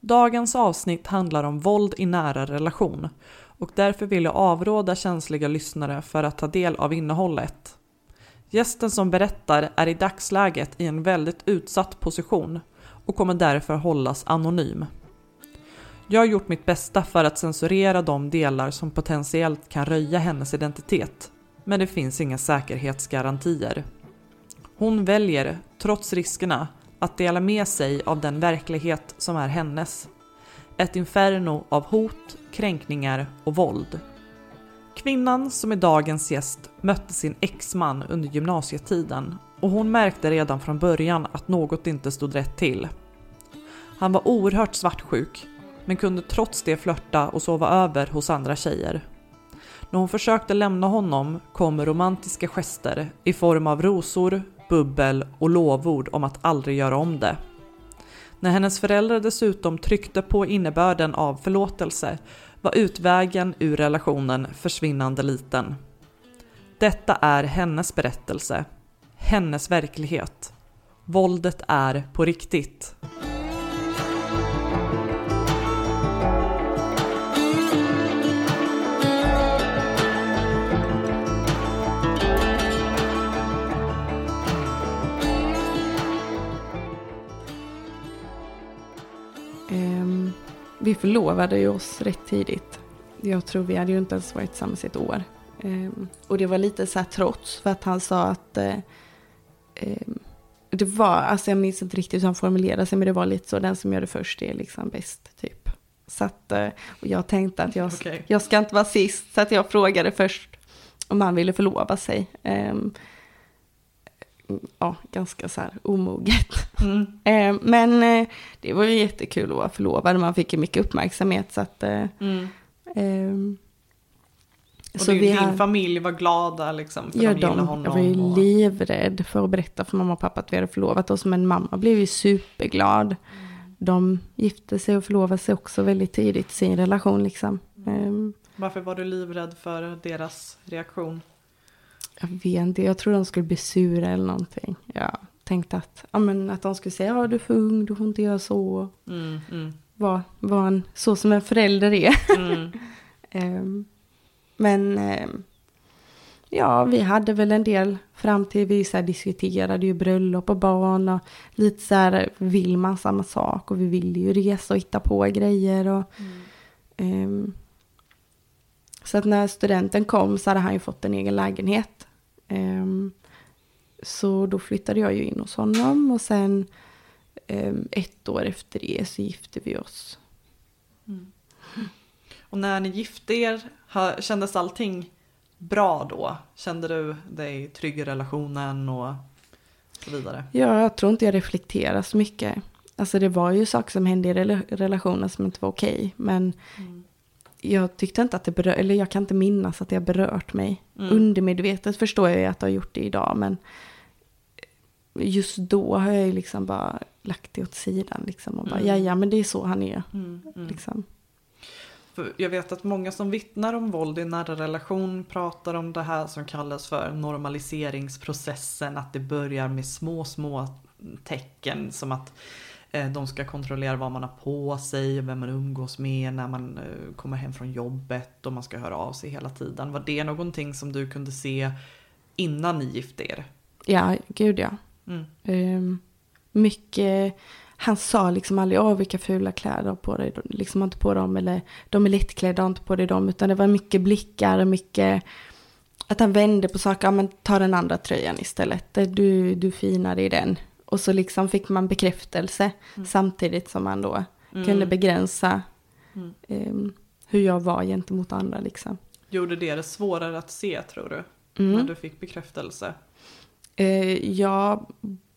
Dagens avsnitt handlar om våld i nära relation och därför vill jag avråda känsliga lyssnare för att ta del av innehållet. Gästen som berättar är i dagsläget i en väldigt utsatt position och kommer därför hållas anonym. Jag har gjort mitt bästa för att censurera de delar som potentiellt kan röja hennes identitet, men det finns inga säkerhetsgarantier. Hon väljer, trots riskerna, att dela med sig av den verklighet som är hennes. Ett inferno av hot, kränkningar och våld. Kvinnan som är dagens gäst mötte sin exman under gymnasietiden och hon märkte redan från början att något inte stod rätt till. Han var oerhört svartsjuk men kunde trots det flörta och sova över hos andra tjejer. När hon försökte lämna honom kom romantiska gester i form av rosor, bubbel och lovord om att aldrig göra om det. När hennes föräldrar dessutom tryckte på innebörden av förlåtelse var utvägen ur relationen försvinnande liten. Detta är hennes berättelse, hennes verklighet. Våldet är på riktigt. Vi förlovade ju oss rätt tidigt. Jag tror vi hade ju inte ens varit tillsammans ett år. Ehm, och det var lite så här trots för att han sa att eh, ehm, det var, alltså jag minns inte riktigt hur han formulerade sig, men det var lite så, den som gör det först är liksom bäst, typ. Så att, eh, och jag tänkte att jag, Okej. jag ska inte vara sist, så att jag frågade först om han ville förlova sig. Ehm, ja, ganska så här omoget. Mm. Eh, men eh, det var ju jättekul att vara förlovad. Man fick ju mycket uppmärksamhet. Så att, eh, Mm. ehm, Och så din, din har- familj var glada liksom för Ja, de de, honom. jag var ju och... livrädd för att berätta för mamma och pappa att vi hade förlovat oss. Men mamma blev ju superglad. De gifte sig och förlovade sig också väldigt tidigt i sin relation. Liksom. Ehm, Varför var du livrädd för deras reaktion? Jag vet inte, jag tror de skulle bli sura eller någonting. Jag tänkte att, ja, men att de skulle säga, ja du är för ung, du får inte göra så. Mm, mm, Var, var en, så som en förälder är. mm. Ehm, men ehm, ja, vi hade väl en del fram till vi så diskuterade ju bröllop och barn och lite så här vill man samma sak och vi ville ju resa och hitta på grejer och ehm, så att när studenten kom så hade han ju fått en egen lägenhet. Ehm, så då flyttade jag ju in hos honom och sen ehm, ett år efter det så gifte vi oss. Och när ni gifte er, kändes allting bra då? Kände du dig trygg i relationen och så vidare? Ja, jag tror inte jag reflekterar så mycket. Alltså det var ju saker som hände i rela- relationen som inte var okej. Men jag tyckte inte att det berör, eller jag kan inte minnas att det har berört mig. Mm. Undermedvetet förstår jag ju att det har gjort det idag. Men just då har jag ju liksom bara lagt det åt sidan. Liksom, och bara, Mm. ja, men det är så han är. Mm, mm. Liksom. Jag vet att många som vittnar om våld i nära relation pratar om det här som kallas för normaliseringsprocessen. Att det börjar med små, små tecken som att de ska kontrollera vad man har på sig, vem man umgås med när man eh, kommer hem från jobbet och man ska höra av sig hela tiden. Var det någonting som du kunde se innan ni gifte er? Ja, gud ja. Mm. Ehm, mycket, han sa liksom aldrig, åh vilka fula kläder du har på dig, liksom inte på dem, eller de är lättklädda, inte på dig dem, utan det var mycket blickar och mycket, att han vände på saker, ja men ta den andra tröjan istället, du, du finare i den. Och så liksom fick man bekräftelse samtidigt som man då kunde begränsa Mm. ehm, hur jag var gentemot andra liksom. Gjorde det det svårare att se tror du? Mm. När du fick bekräftelse? Eh, ja,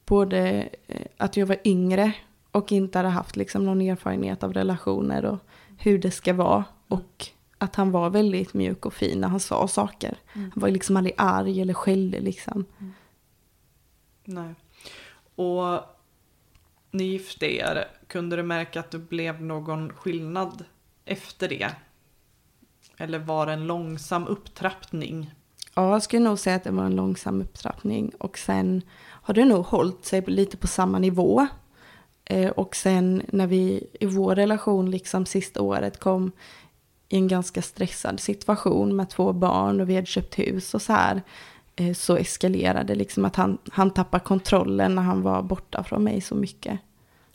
både eh, att jag var yngre och inte hade haft liksom någon erfarenhet av relationer och hur det ska vara. Och att han var väldigt mjuk och fin när han sa saker. Han var liksom aldrig arg eller skällde liksom. Nej. Och ni gifte er, kunde du märka att det blev någon skillnad efter det? Eller var det en långsam upptrappning? Ja, jag skulle nog säga att det var en långsam upptrappning. Och sen har det nog hållit sig lite på samma nivå. Eh, och sen när vi i vår relation liksom sista året kom i en ganska stressad situation med två barn och vi hade köpt hus och så här. Eh, så eskalerade liksom att han, han tappade kontrollen när han var borta från mig så mycket.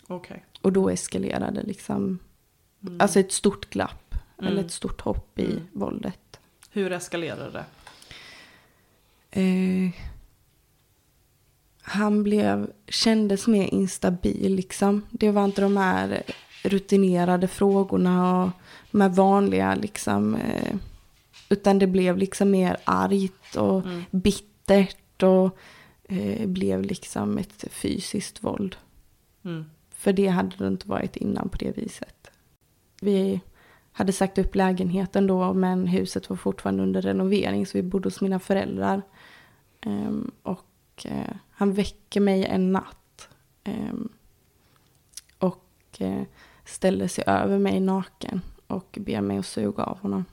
Okej. Och då eskalerade liksom, Mm. alltså ett stort glapp. Mm. Eller ett stort hopp i Mm. våldet. Hur eskalerade det? Eh, han blev, kändes mer instabil liksom. Det var inte de här rutinerade frågorna och de här vanliga liksom. Eh, utan det blev liksom mer argt och Mm. bittert och eh, blev liksom ett fysiskt våld. Mm. För det hade det inte varit innan på det viset. Vi hade sagt upp lägenheten då men huset var fortfarande under renovering så vi bodde hos mina föräldrar. Ehm, och eh, han väcker mig en natt. ehm, och eh, ställer sig över mig naken och ber mig att suga av honom.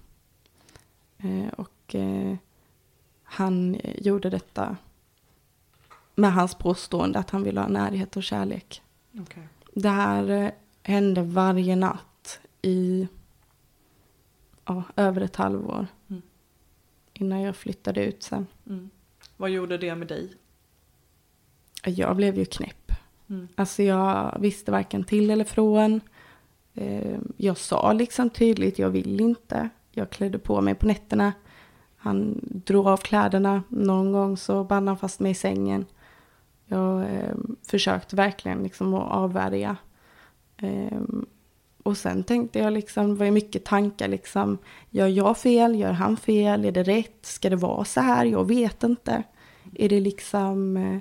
Eh, och eh, han gjorde detta med hans påstående att han ville ha närhet och kärlek. Okej. Det här eh, hände varje natt i ja, över ett halvår. Mm. Innan jag flyttade ut sen. Mm. Vad gjorde det med dig? Jag blev ju knäpp. Mm. Alltså jag visste varken till eller från. Jag sa liksom tydligt, jag vill inte. Jag klädde på mig på nätterna. Han drog av kläderna. Någon gång så band han fast mig i sängen. Jag eh, försökte verkligen liksom att avvärja. Eh, och sen tänkte jag liksom, det var ju mycket tankar liksom. Gör jag fel? Gör han fel? Är det rätt? Ska det vara så här? Jag vet inte. Är det liksom... Eh,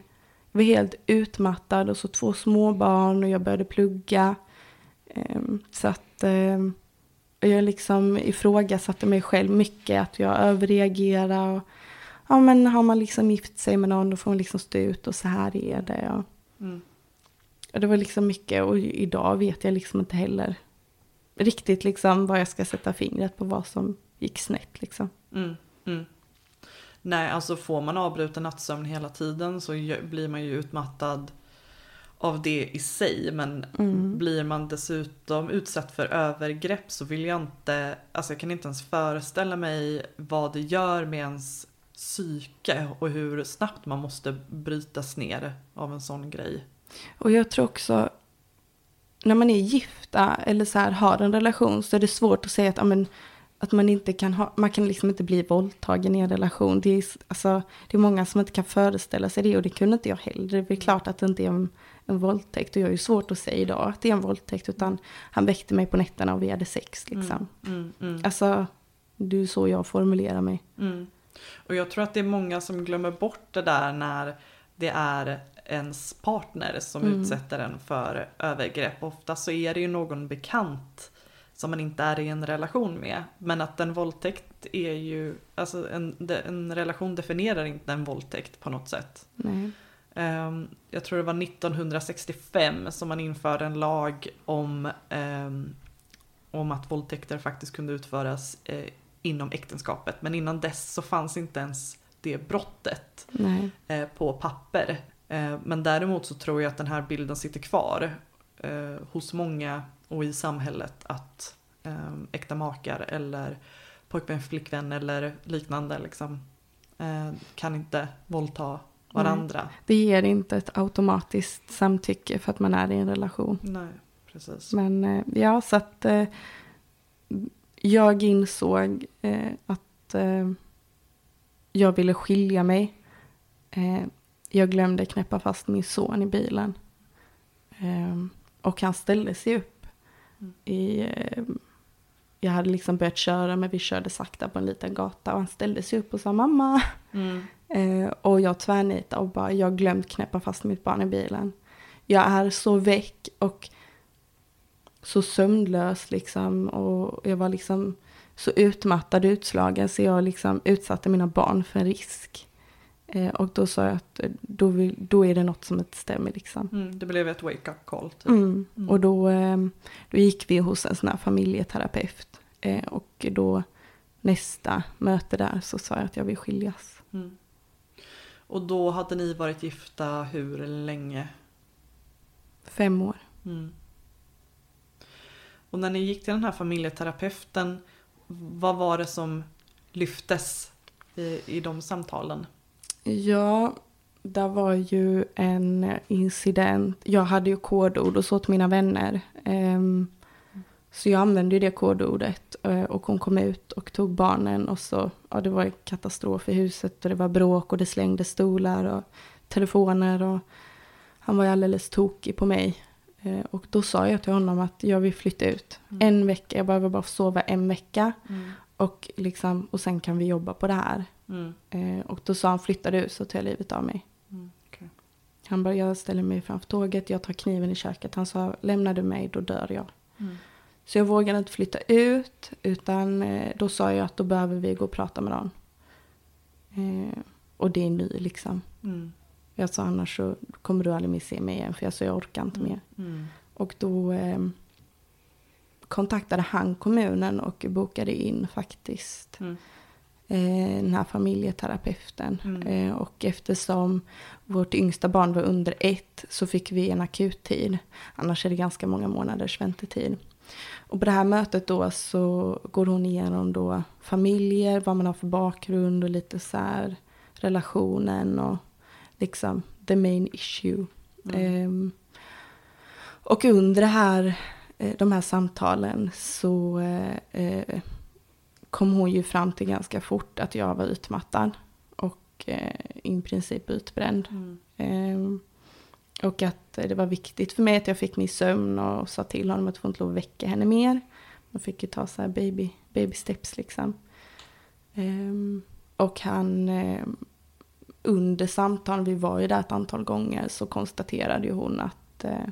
jag var helt utmattad och så två små barn och jag började plugga. Ehm, så att ehm, jag liksom ifrågasatte mig själv mycket, att jag överreagerade. Och, ja men har man liksom gift sig med någon då får man liksom stå ut och så här är det. Och, Mm. och det var liksom mycket och idag vet jag liksom inte heller riktigt liksom vad jag ska sätta fingret på vad som gick snett liksom. Mm. Mm. Nej, alltså får man avbruten nattsömn hela tiden så blir man ju utmattad av det i sig. Men Mm. blir man dessutom utsatt för övergrepp så vill jag inte, alltså jag kan inte ens föreställa mig vad det gör med ens psyke och hur snabbt man måste brytas ner av en sån grej. Och jag tror också, när man är gifta eller så här har en relation så är det svårt att säga att, ja, men, att man inte kan ha, man kan liksom inte bli våldtagen i en relation. Det är, alltså, det är många som inte kan föreställa sig det och det kunde inte jag heller. Det är klart att det inte är en, en våldtäkt och jag är ju svårt att säga idag att det är en våldtäkt utan han väckte mig på nätterna och vi hade sex liksom. Mm, mm, Alltså, det är så jag formulerar mig. mm. Och jag tror att det är många som glömmer bort det där när det är ens partner som Mm. utsätter en för övergrepp. Ofta så är det ju någon bekant som man inte är i en relation med. Men att en våldtäkt är ju, alltså en, en relation definierar inte en våldtäkt på något sätt. Nej. Ehm, jag tror det var 1965 som man införde en lag om, ehm, om att våldtäkter faktiskt kunde utföras eh, inom äktenskapet. Men innan dess så fanns inte ens det brottet Nej. eh, på papper. Eh, men däremot så tror jag att den här bilden sitter kvar eh, hos många och i samhället att äkta makar eller pojkvän, flickvän eller liknande liksom, kan inte våldta varandra. Det ger inte ett automatiskt samtycke för att man är i en relation. Nej, precis. Men eh, ja, så att eh, jag insåg eh, att jag ville skilja mig. Jag glömde knäppa fast min son i bilen. Eh, och han ställde sig upp. Mm. I, jag hade liksom börjat köra men vi körde sakta på en liten gata och han ställde sig upp och sa mamma. Mm, Eh, och jag tvärnitade och bara, jag har glömt knäppa fast mitt barn i bilen. Jag är så väck och så sömnlös liksom. Och jag var liksom så utmattad, utslagen, så jag liksom utsatte mina barn för en risk. Eh, och då sa jag att eh, då, vill, då är det något som inte stämmer liksom. mm, det blev ett wake-up call. Typ. Mm. Mm. Och då, eh, då gick vi hos en sån här familjeterapeut. Eh, och då nästa möte där så sa jag att jag vill skiljas. Mm. Och då hade ni varit gifta hur länge? Fem år. Mm. Och när ni gick till den här familjeterapeuten, vad var det som lyftes i, i de samtalen? Ja, det var ju en incident. Jag hade ju kodord och så åt mina vänner. Um, så jag använde det kodordet eh, och hon kom ut och tog barnen och så, ja det var katastrof i huset och det var bråk och det slängde stolar och telefoner och han var ju alldeles tokig på mig. Eh, och då sa jag till honom att jag vill flytta ut. Mm. En vecka, jag behöver bara sova en vecka. Mm. Och, liksom, och sen kan vi jobba på det här. Mm. Eh, och då sa han flytta du så tar jag livet av mig. Mm, okay. Han bara, jag ställer mig framför tåget, jag tar kniven i köket. Han sa, lämnar du mig då dör jag. Mm. Så jag vågade inte flytta ut. Utan eh, då sa jag att då behöver vi gå och prata med någon. Eh, och det är nu liksom. Mm. Jag sa annars så kommer du aldrig mer se mig igen. För jag sa jag orkar inte mer. Mm. Och då eh, kontaktade han kommunen och bokade in faktiskt. Mm. Eh, den här familjeterapeuten. Mm. Eh, och eftersom vårt yngsta barn var under ett så fick vi en akuttid. Annars är det ganska många månaders väntetid. Och på det här mötet då så går hon igenom då familjer, vad man har för bakgrund och lite så här relationen och liksom the main issue. Mm. Um, och under här, eh, de här samtalen så uh, kom hon ju fram till ganska fort att jag var utmattad och uh, i princip utbränd. Mm. Um, och att det var viktigt för mig att jag fick min sömn och sa till honom att jag får inte lov att väcka henne mer. Man fick ju ta så här baby, baby steps liksom. Um, och han, um, under samtalen, vi var ju där ett antal gånger, så konstaterade ju hon att uh,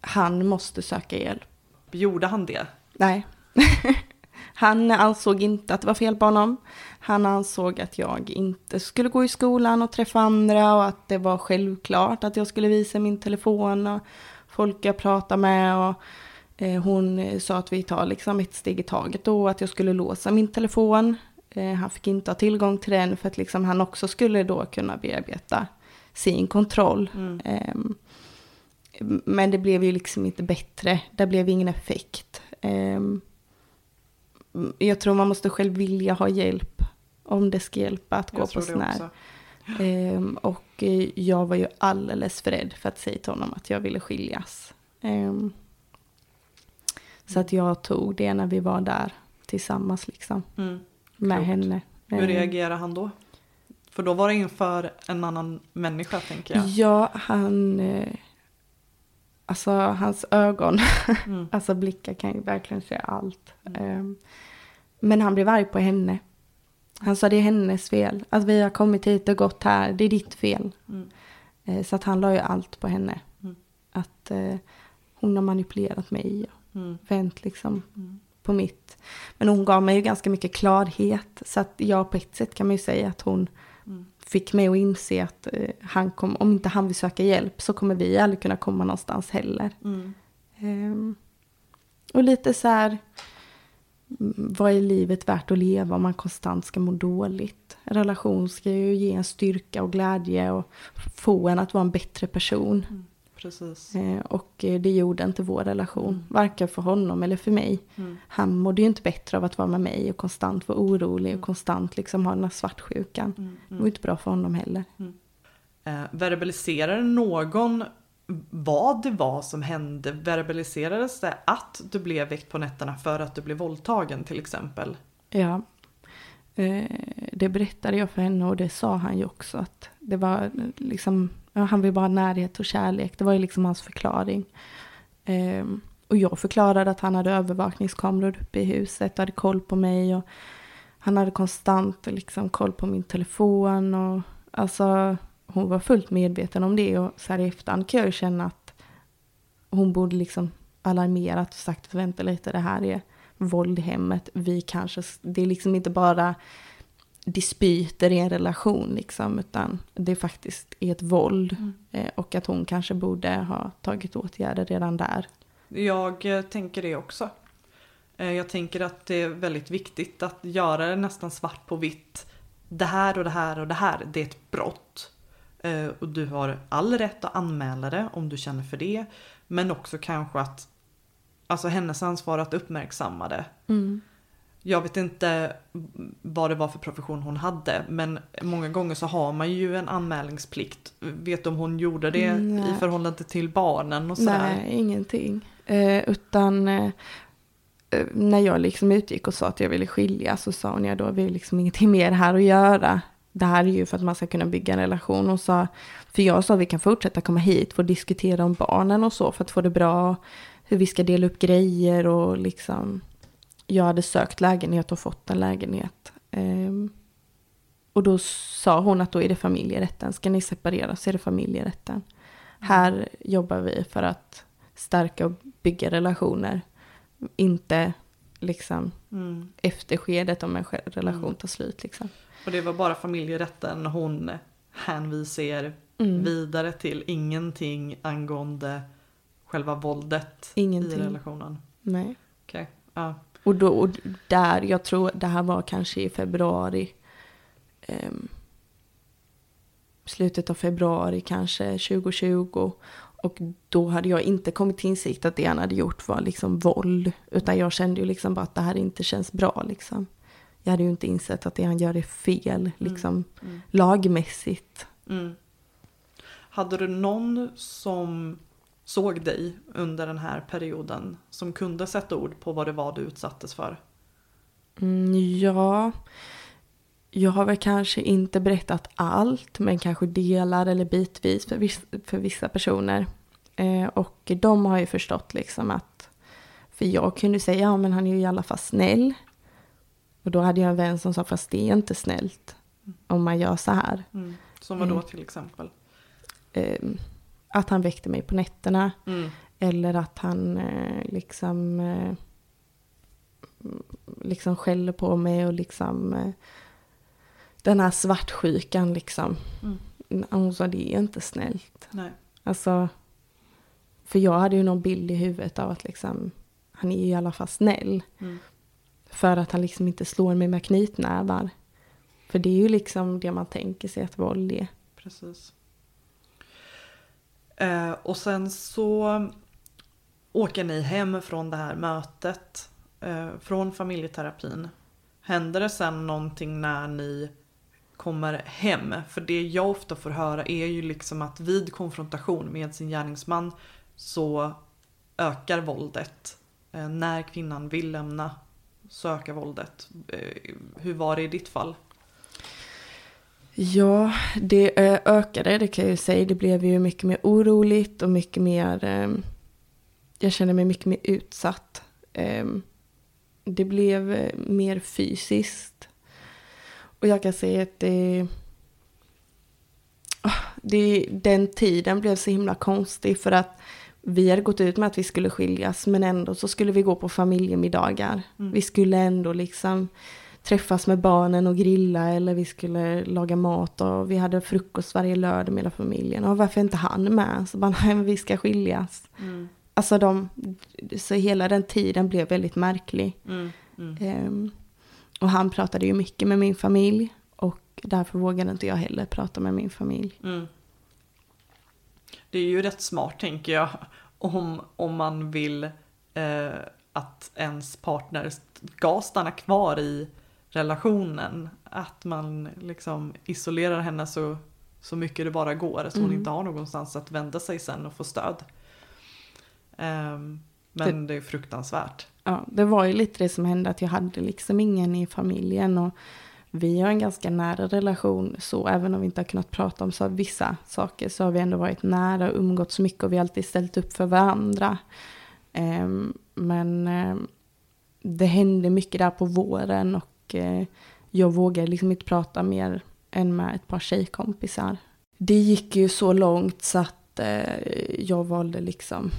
han måste söka hjälp. Gjorde han det? Nej. Han ansåg inte att det var fel på honom. Han ansåg att jag inte skulle gå i skolan och träffa andra och att det var självklart att jag skulle visa min telefon och folk jag pratar med. Och, eh, hon sa att vi tar liksom ett steg i taget då, att jag skulle låsa min telefon. Eh, han fick inte ha tillgång till den för att liksom han också skulle då kunna bearbeta sin kontroll. Mm. Eh, men det blev ju liksom inte bättre, det blev ingen effekt. Jag tror man måste själv vilja ha hjälp om det ska hjälpa att gå på sån här. Um, och eh, jag var ju alldeles för rädd för att säga till honom att jag ville skiljas. Um, så att jag tog det när vi var där tillsammans liksom. Mm. Med henne. Hur ehm. reagerade han då? För då var det inför en annan människa tänker jag. Ja, han... Alltså hans ögon, mm. alltså blickar kan ju verkligen säga allt. Mm. Men han blev arg på henne. Han sa det är hennes fel. Att vi har kommit hit och gått här, det är ditt fel. Mm. Eh, så att han la ju allt på henne. Mm. Att eh, hon har manipulerat mig och mm. vänt liksom mm. på mitt. Men hon gav mig ju ganska mycket klarhet. Så att jag på ett sätt kan man ju säga att hon. Fick mig att inse att eh, han kom, om inte han vill söka hjälp så kommer vi aldrig kunna komma någonstans heller. Um, och lite så här vad är livet värt att leva om man konstant ska må dåligt? En relation ska ju ge en styrka och glädje och få en att vara en bättre person. Mm, precis. Eh, och eh, det gjorde inte vår relation, mm. varken för honom eller för mig. Mm. Han mådde ju inte bättre av att vara med mig och konstant vara orolig och mm. konstant liksom ha den här svartsjukan. Mm, det var inte bra för honom heller. Mm. Eh, verbaliserar någon vad det var som hände. Verbaliserades det att du blev väckt på nätterna för att du blev våldtagen till exempel? Ja, eh, det berättade jag för henne och det sa han ju också att det var liksom, han vill bara ha närhet och kärlek. Det var ju liksom hans förklaring. Um, och jag förklarade att han hade övervakningskameror uppe i huset och hade koll på mig och han hade konstant liksom koll på min telefon och alltså hon var fullt medveten om det och så här i efterhand kan jag ju känna att hon borde liksom alarmerat och sagt vänta lite det här är våld i hemmet. Vi kanske, det är liksom inte bara dispyter i en relation liksom utan det är faktiskt ett våld mm. Eh, och att hon kanske borde ha tagit åtgärder redan där. Jag eh, tänker det också. Eh, jag tänker att det är väldigt viktigt att göra det nästan svart på vitt. Det här och det här och det här, det är ett brott. Och du har all rätt att anmäla det om du känner för det. Men också kanske att, alltså hennes ansvar att uppmärksamma det. Mm. Jag vet inte vad det var för profession hon hade men många gånger så har man ju en anmälningsplikt. Vet du om hon gjorde det Nej. i förhållande till barnen och sådär? Nej, ingenting. Eh, utan eh, eh, när jag liksom utgick och sa att jag ville skilja så sa hon ja då har vi liksom ingenting mer här att göra. Det här är ju för att man ska kunna bygga en relation och sa, för jag sa att vi kan fortsätta komma hit att diskutera om barnen och så för att få det bra, hur vi ska dela upp grejer och liksom, jag hade sökt lägenhet och fått en lägenhet. Ehm, och då sa hon att då är det familjerätten, ska ni separera så är det familjerätten. Här jobbar vi för att stärka och bygga relationer. Inte liksom Mm. efter skedet om en relation Mm. tar slut. Liksom. Och det var bara familjerätten hon hänvisar Mm. vidare till. Ingenting angående själva våldet Ingenting. i relationen. Nej. Okej, ja. Och, då, och där, jag tror det här var kanske i februari. ehm, slutet av februari kanske 2020. Och då hade jag inte kommit till insikt att det han hade gjort var liksom våld. Utan jag kände ju liksom bara att det här inte känns bra liksom. Jag hade ju inte insett att det han gör är fel liksom Mm. lagmässigt. Mm. Hade du någon som såg dig under den här perioden som kunde sätta ord på vad det var du utsattes för? Mm, ja, jag har väl kanske inte berättat allt, men kanske delar eller bitvis för, viss, för vissa personer. Eh, och de har ju förstått liksom att, för jag kunde säga, ja men han är ju i alla fall snäll. Och då hade jag en vän som sa, fast det är inte snällt om man gör så här. Mm. Som vad då Mm. till exempel? Eh, att han väckte mig på nätterna. Mm. Eller att han eh, liksom, eh, liksom skäller på mig och liksom eh, den här svartsjukan liksom. Mm. Hon sa det är inte snällt. Nej. Alltså, för jag hade ju någon bild i huvudet av att liksom, han är ju i alla fall snäll. Mm. För att han liksom inte slår mig med knytnävar. För det är ju liksom det man tänker sig att våld är. Precis. Eh, och sen så åker ni hem från det här mötet, eh, från familjeterapin. Händer det sen någonting när ni kommer hem? För det jag ofta får höra är ju liksom att vid konfrontation med sin gärningsman så ökar våldet. Eh, när kvinnan vill lämna så ökar våldet. Eh, hur var det i ditt fall? Ja, det eh, ökade, det kan jag ju säga. Det blev ju mycket mer oroligt och mycket mer... Eh, jag kände mig mycket mer utsatt. Eh, det blev eh, mer fysiskt. Och jag kan säga att det... Ah, det, den tiden blev så himla konstig för att vi hade gått ut med att vi skulle skiljas men ändå så skulle vi gå på familjemiddagar. Mm. Vi skulle ändå liksom träffas med barnen och grilla eller vi skulle laga mat och vi hade frukost varje lördag med hela familjen. Och varför är inte han med? Så bara, nej men vi ska skiljas. Mm. Alltså de, så hela den tiden blev väldigt märklig. Mm. Mm. Ehm, och han pratade ju mycket med min familj och därför vågade inte jag heller prata med min familj. Mm. Det är ju rätt smart tänker jag om, om man vill eh, att ens partner ska stanna kvar i relationen. Att man liksom isolerar henne så, så mycket det bara går så hon Mm. inte har någonstans att vända sig sen och få stöd. Ehm, men det är fruktansvärt. Ja, det var ju lite det som hände att jag hade liksom ingen i familjen och vi har en ganska nära relation så även om vi inte har kunnat prata om så vissa saker så har vi ändå varit nära och umgåtts mycket och vi har alltid ställt upp för varandra. Ehm, men ehm, det hände mycket där på våren och eh, jag vågade liksom inte prata mer än med ett par tjejkompisar. Det gick ju så långt så att eh, jag valde liksom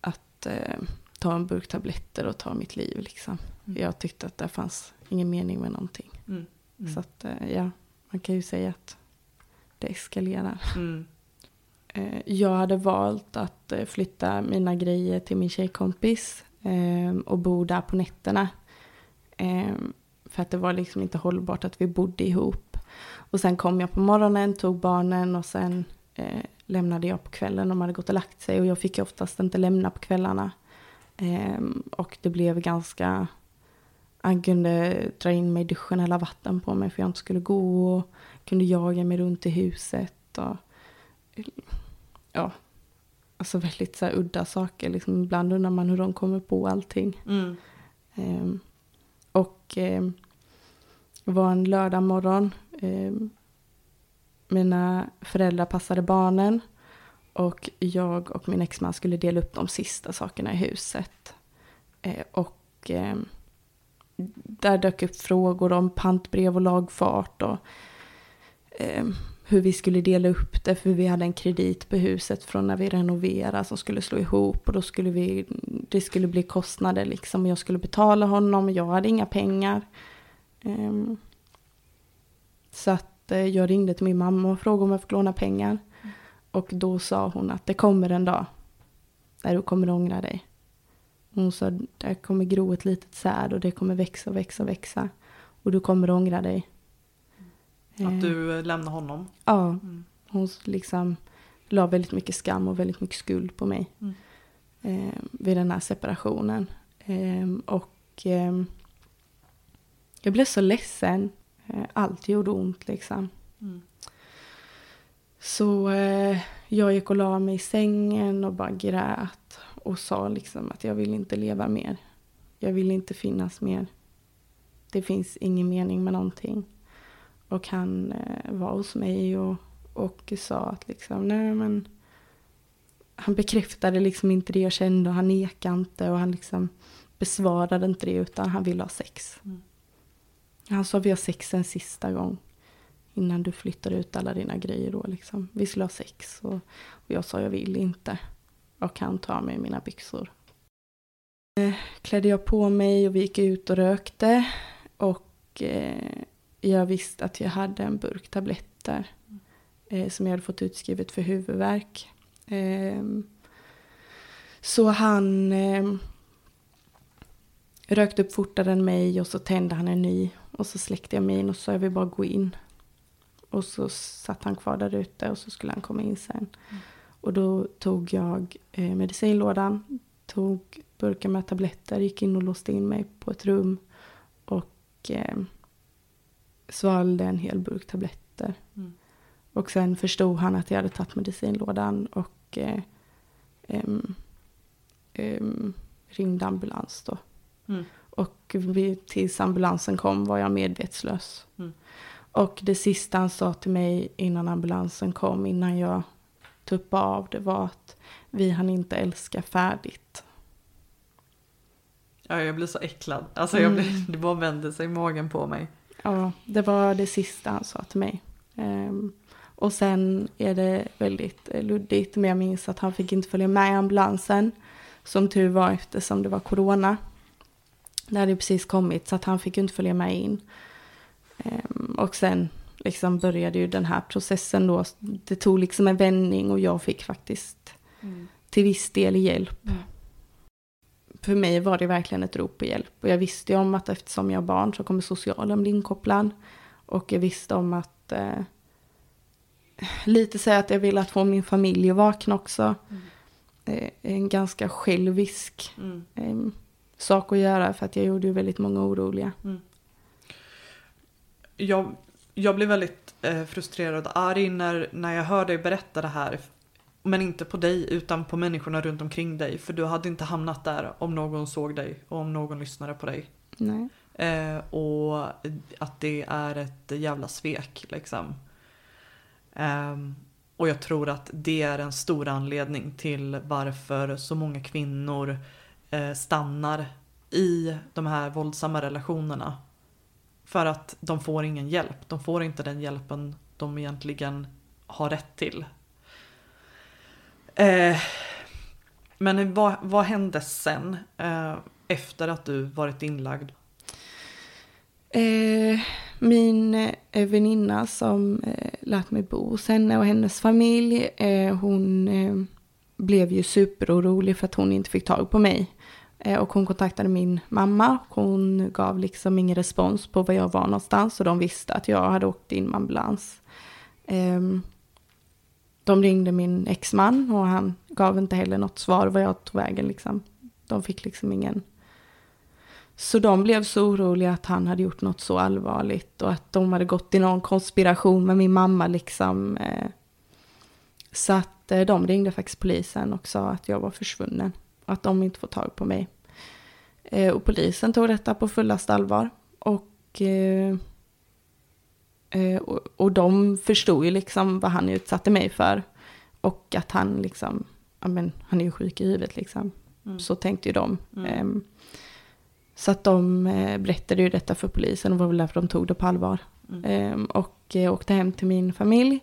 att eh, ta en burk tabletter och ta mitt liv liksom. Mm. Jag tyckte att det fanns ingen mening med någonting. Mm. Mm. Så att ja, man kan ju säga att det eskalerar. Mm. Jag hade valt att flytta mina grejer till min tjejkompis och bo där på nätterna. Eh, För att det var liksom inte hållbart att vi bodde ihop. Och sen kom jag på morgonen, tog barnen och sen eh, lämnade jag på kvällen. De hade gått och lagt sig och jag fick oftast inte lämna på kvällarna. Ehm, och det blev ganska... Han kunde dra in mig i duschen eller vatten på mig för jag inte skulle gå. Och kunde jaga mig runt i huset. Och, ja, alltså väldigt så udda saker. Liksom ibland undrar man hur de kommer på allting. Mm. Ehm, och ehm, det var en lördag morgon. Eh, mina föräldrar passade barnen. Och jag och min exman skulle dela upp de sista sakerna i huset. Eh, och eh, där dök upp frågor om pantbrev och lagfart. Och eh, hur vi skulle dela upp det. För vi hade en kredit på huset från när vi renoverade som skulle slå ihop. Och då skulle vi, det skulle bli kostnader liksom. Jag skulle betala honom, jag hade inga pengar. Ehm, så att eh, jag ringde till min mamma och frågade om jag fick låna pengar. Och då sa hon att det kommer en dag när du kommer ångra dig. Hon sa det kommer gro ett litet säd och det kommer växa och växa och växa. Och du kommer ångra dig. Att du eh, lämnar honom. Ja, Mm. hon liksom la väldigt mycket skam och väldigt mycket skuld på mig. Mm. Eh, vid den här separationen. Eh, och eh, jag blev så ledsen. Eh, allt gjorde ont liksom. Mm. Så eh, jag gick och la mig i sängen och bara grät. Och sa liksom att jag vill inte leva mer. Jag vill inte finnas mer. Det finns ingen mening med någonting. Och han eh, var hos mig och, och sa att liksom, nej men. Han bekräftade liksom inte det jag kände och han nekade inte och han liksom besvarade inte det utan han ville ha sex. Mm. Han sa vi har sex en sista gång. Innan du flyttar ut alla dina grejer då liksom. Vi skulle ha sex och, och jag sa jag vill inte. Och han tar mig mina byxor. Eh, klädde jag på mig och vi gick ut och rökte. Och eh, jag visste att jag hade en burk tabletter. Eh, som jag hade fått utskrivet för huvudvärk. Eh, så han eh, rökte upp fortare än mig och så tände han en ny. Och så släckte jag min och så sa jag vill bara gå in. Och så satt han kvar där ute och så skulle han komma in sen. Mm. Och då tog jag eh, medicinlådan, tog burken med tabletter, gick in och låste in mig på ett rum. Och eh, svalde en hel burk tabletter. Mm. Och sen förstod han att jag hade tagit medicinlådan och eh, em, ringde ambulans då. Mm. Och tills ambulansen kom var jag medvetslös. Mm. Och det sista han sa till mig innan ambulansen kom, innan jag tuppade av, det var att vi hann inte älska färdigt. Ja, jag blir så äcklad. Alltså jag blir, Mm. det bara vänder sig i magen på mig. Ja, det var det sista han sa till mig. Ehm, och sen är det väldigt eh, luddigt, men jag minns att han fick inte följa med i ambulansen. Som tur var eftersom det var corona. Det hade precis kommit så att han fick ju inte följa med in. Ehm, och sen liksom började ju den här processen då. Det tog liksom en vändning och jag fick faktiskt till viss del hjälp. Mm. För mig var det verkligen ett rop på hjälp. Och jag visste ju om att eftersom jag är barn så kommer socialen bli inkopplad. Och jag visste om att eh, lite säga att jag ville att få min familj att vakna också. Mm. Eh, en ganska självisk Mm. eh, sak att göra för att jag gjorde ju väldigt många oroliga. Jag, jag blir väldigt eh, frustrerad och arg när, när jag hör dig berätta det här. Men inte på dig utan på människorna runt omkring dig. För du hade inte hamnat där om någon såg dig och om någon lyssnade på dig. Nej. Eh, och att det är ett jävla svek liksom. Ehm, och jag tror att det är en stor anledning till varför så många kvinnor eh, Eh, stannar i de här våldsamma relationerna. För att de får ingen hjälp. De får inte den hjälpen de egentligen har rätt till. Eh, men vad, vad hände sen? Eh, efter att du varit inlagd? Eh, min eh, väninna som eh, lät mig bo hos henne och hennes familj, eh, hon eh, blev ju superorolig för att hon inte fick tag på mig. Eh, och hon kontaktade min mamma. Hon gav liksom ingen respons på var jag var någonstans och de visste att jag hade åkt in med ambulans. Ehm, de ringde min exman och han gav inte heller något svar var jag tog vägen liksom. De fick liksom ingen... Så de blev så oroliga att han hade gjort något så allvarligt och att de hade gått i någon konspiration med min mamma liksom. Eh, så att eh, de ringde faktiskt polisen och sa att jag var försvunnen. Att de inte får tag på mig. Eh, och polisen tog detta på fullast allvar. Och, eh, och, och de förstod ju liksom vad han utsatte mig för. Och att han liksom, ja men han är ju sjuk i huvudet liksom. Mm. Så tänkte ju de. Mm. Ehm, så att de berättade ju detta för polisen och var väl därför de tog det på allvar. Mm. Ehm, och åkte hem till min familj.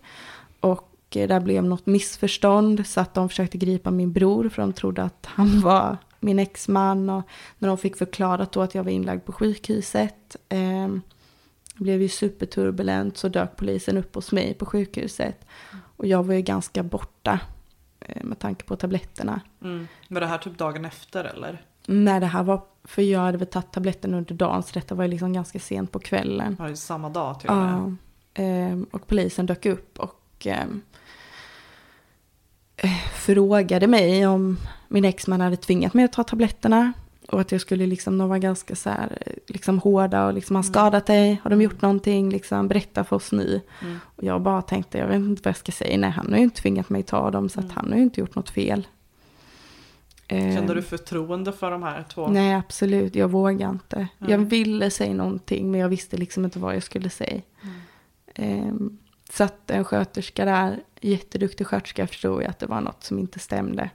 Och där blev något missförstånd så att de försökte gripa min bror för de trodde att han var min exman. Och när de fick förklarat då att jag var inlagd på sjukhuset. Eh, blev ju superturbulent så dök polisen upp hos mig på sjukhuset. Och jag var ju ganska borta eh, med tanke på tabletterna. Mm. Var det här typ dagen efter eller? Nej, det här var, för jag hade väl tagit tabletten under dagen så detta var ju liksom ganska sent på kvällen. Var det samma dag till och med? Ja. Eh, och polisen dök upp och ehm, eh, frågade mig om min exman hade tvingat mig att ta tabletterna. Och att jag skulle liksom, de var ganska så här, liksom hårda och liksom, har mm. skadat dig? Har de gjort någonting? Liksom, berätta för oss nu. Mm. Och jag bara tänkte, jag vet inte vad jag ska säga. Nej, han har ju inte tvingat mig att ta dem, så att mm. han har ju inte gjort något fel. Kände du förtroende för de här två? Nej, absolut. Jag vågade inte. Mm. Jag ville säga någonting, men jag visste liksom inte vad jag skulle säga. Um, så att en sköterska där, jätteduktig sköterska, förstod jag att det var något som inte stämde.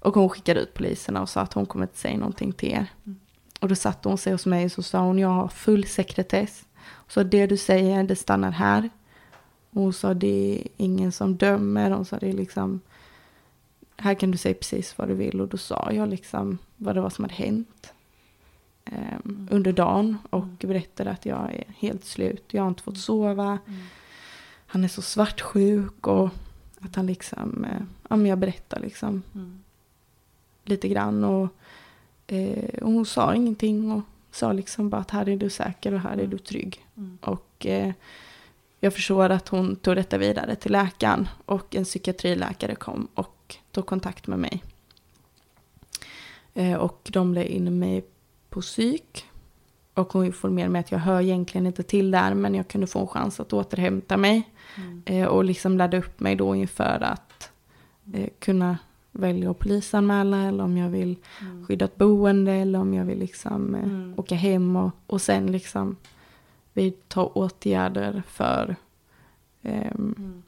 Och hon skickade ut poliserna och sa att hon kommer inte säga någonting till er. Mm. Och då satte hon sig hos mig och så sa hon, jag har full sekretess. Så det du säger, det stannar här. Och hon sa, det är ingen som dömer. Hon sa, det är liksom, här kan du säga precis vad du vill. Och då sa jag liksom vad det var som hade hänt. Eh, mm. under dagen och mm. berättade att jag är helt slut. Jag har inte fått sova. Mm. Han är så svartsjuk och att han liksom, eh, ja men jag berättar liksom. Mm lite grann. Och, eh, och hon sa ingenting och sa liksom bara att här är du säker och här är du trygg. Mm. Och eh, jag förstår att hon tog detta vidare till läkaren och en psykiatriläkare kom och tog kontakt med mig. Eh, och de blev in mig på psyk. Och hon informerade mig att jag hör egentligen inte till där men jag kunde få en chans att återhämta mig. Mm. Eh, och liksom ladda upp mig då inför att eh, kunna välja att polisanmäla eller om jag vill mm. skydda ett boende eller om jag vill liksom eh, mm. åka hem och, och sen liksom vidta åtgärder för eh, mm.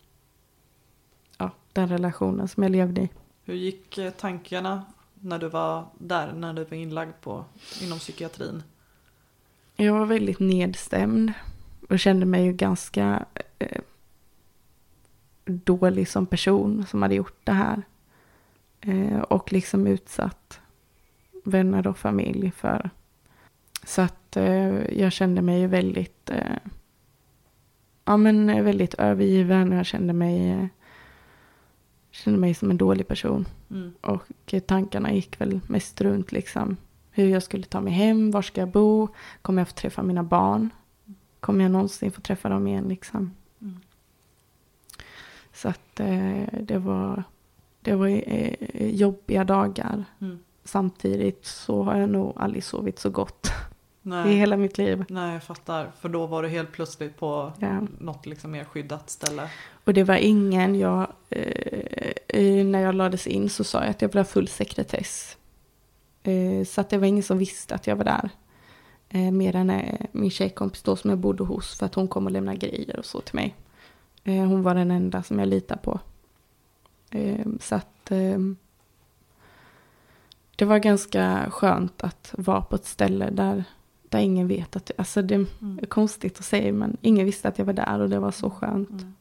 ja, den relationen som jag levde i. Hur gick tankarna när du var där, när du var inlagd på, inom psykiatrin? Jag var väldigt nedstämd och kände mig ju ganska eh, dålig som person som hade gjort det här. Eh, och liksom utsatt vänner och familj för. Så att eh, jag kände mig väldigt, eh, ja men väldigt övergiven. Jag kände mig, eh, kände mig som en dålig person. Mm. Och tankarna gick väl mest runt liksom hur jag skulle ta mig hem, var ska jag bo, kommer jag få träffa mina barn? Kommer jag någonsin få träffa dem igen liksom? Så att eh, det var det var eh, jobbiga dagar. Mm. Samtidigt så har jag nog aldrig sovit så gott Nej. i hela mitt liv. Nej, jag fattar. För då var du helt plötsligt på ja. något liksom mer skyddat ställe. Och det var ingen, jag, eh, när jag lades in så sa jag att jag ville ha full sekretess. Så att det var ingen som visste att jag var där. Mer än min tjejkompis då som jag bodde hos för att hon kom och lämnade grejer och så till mig. Eh, hon var den enda som jag litade på. Ehm, så att ehm, det var ganska skönt att vara på ett ställe där, där ingen vet att, alltså det mm. är konstigt att säga men ingen visste att jag var där och det var så skönt. Mm.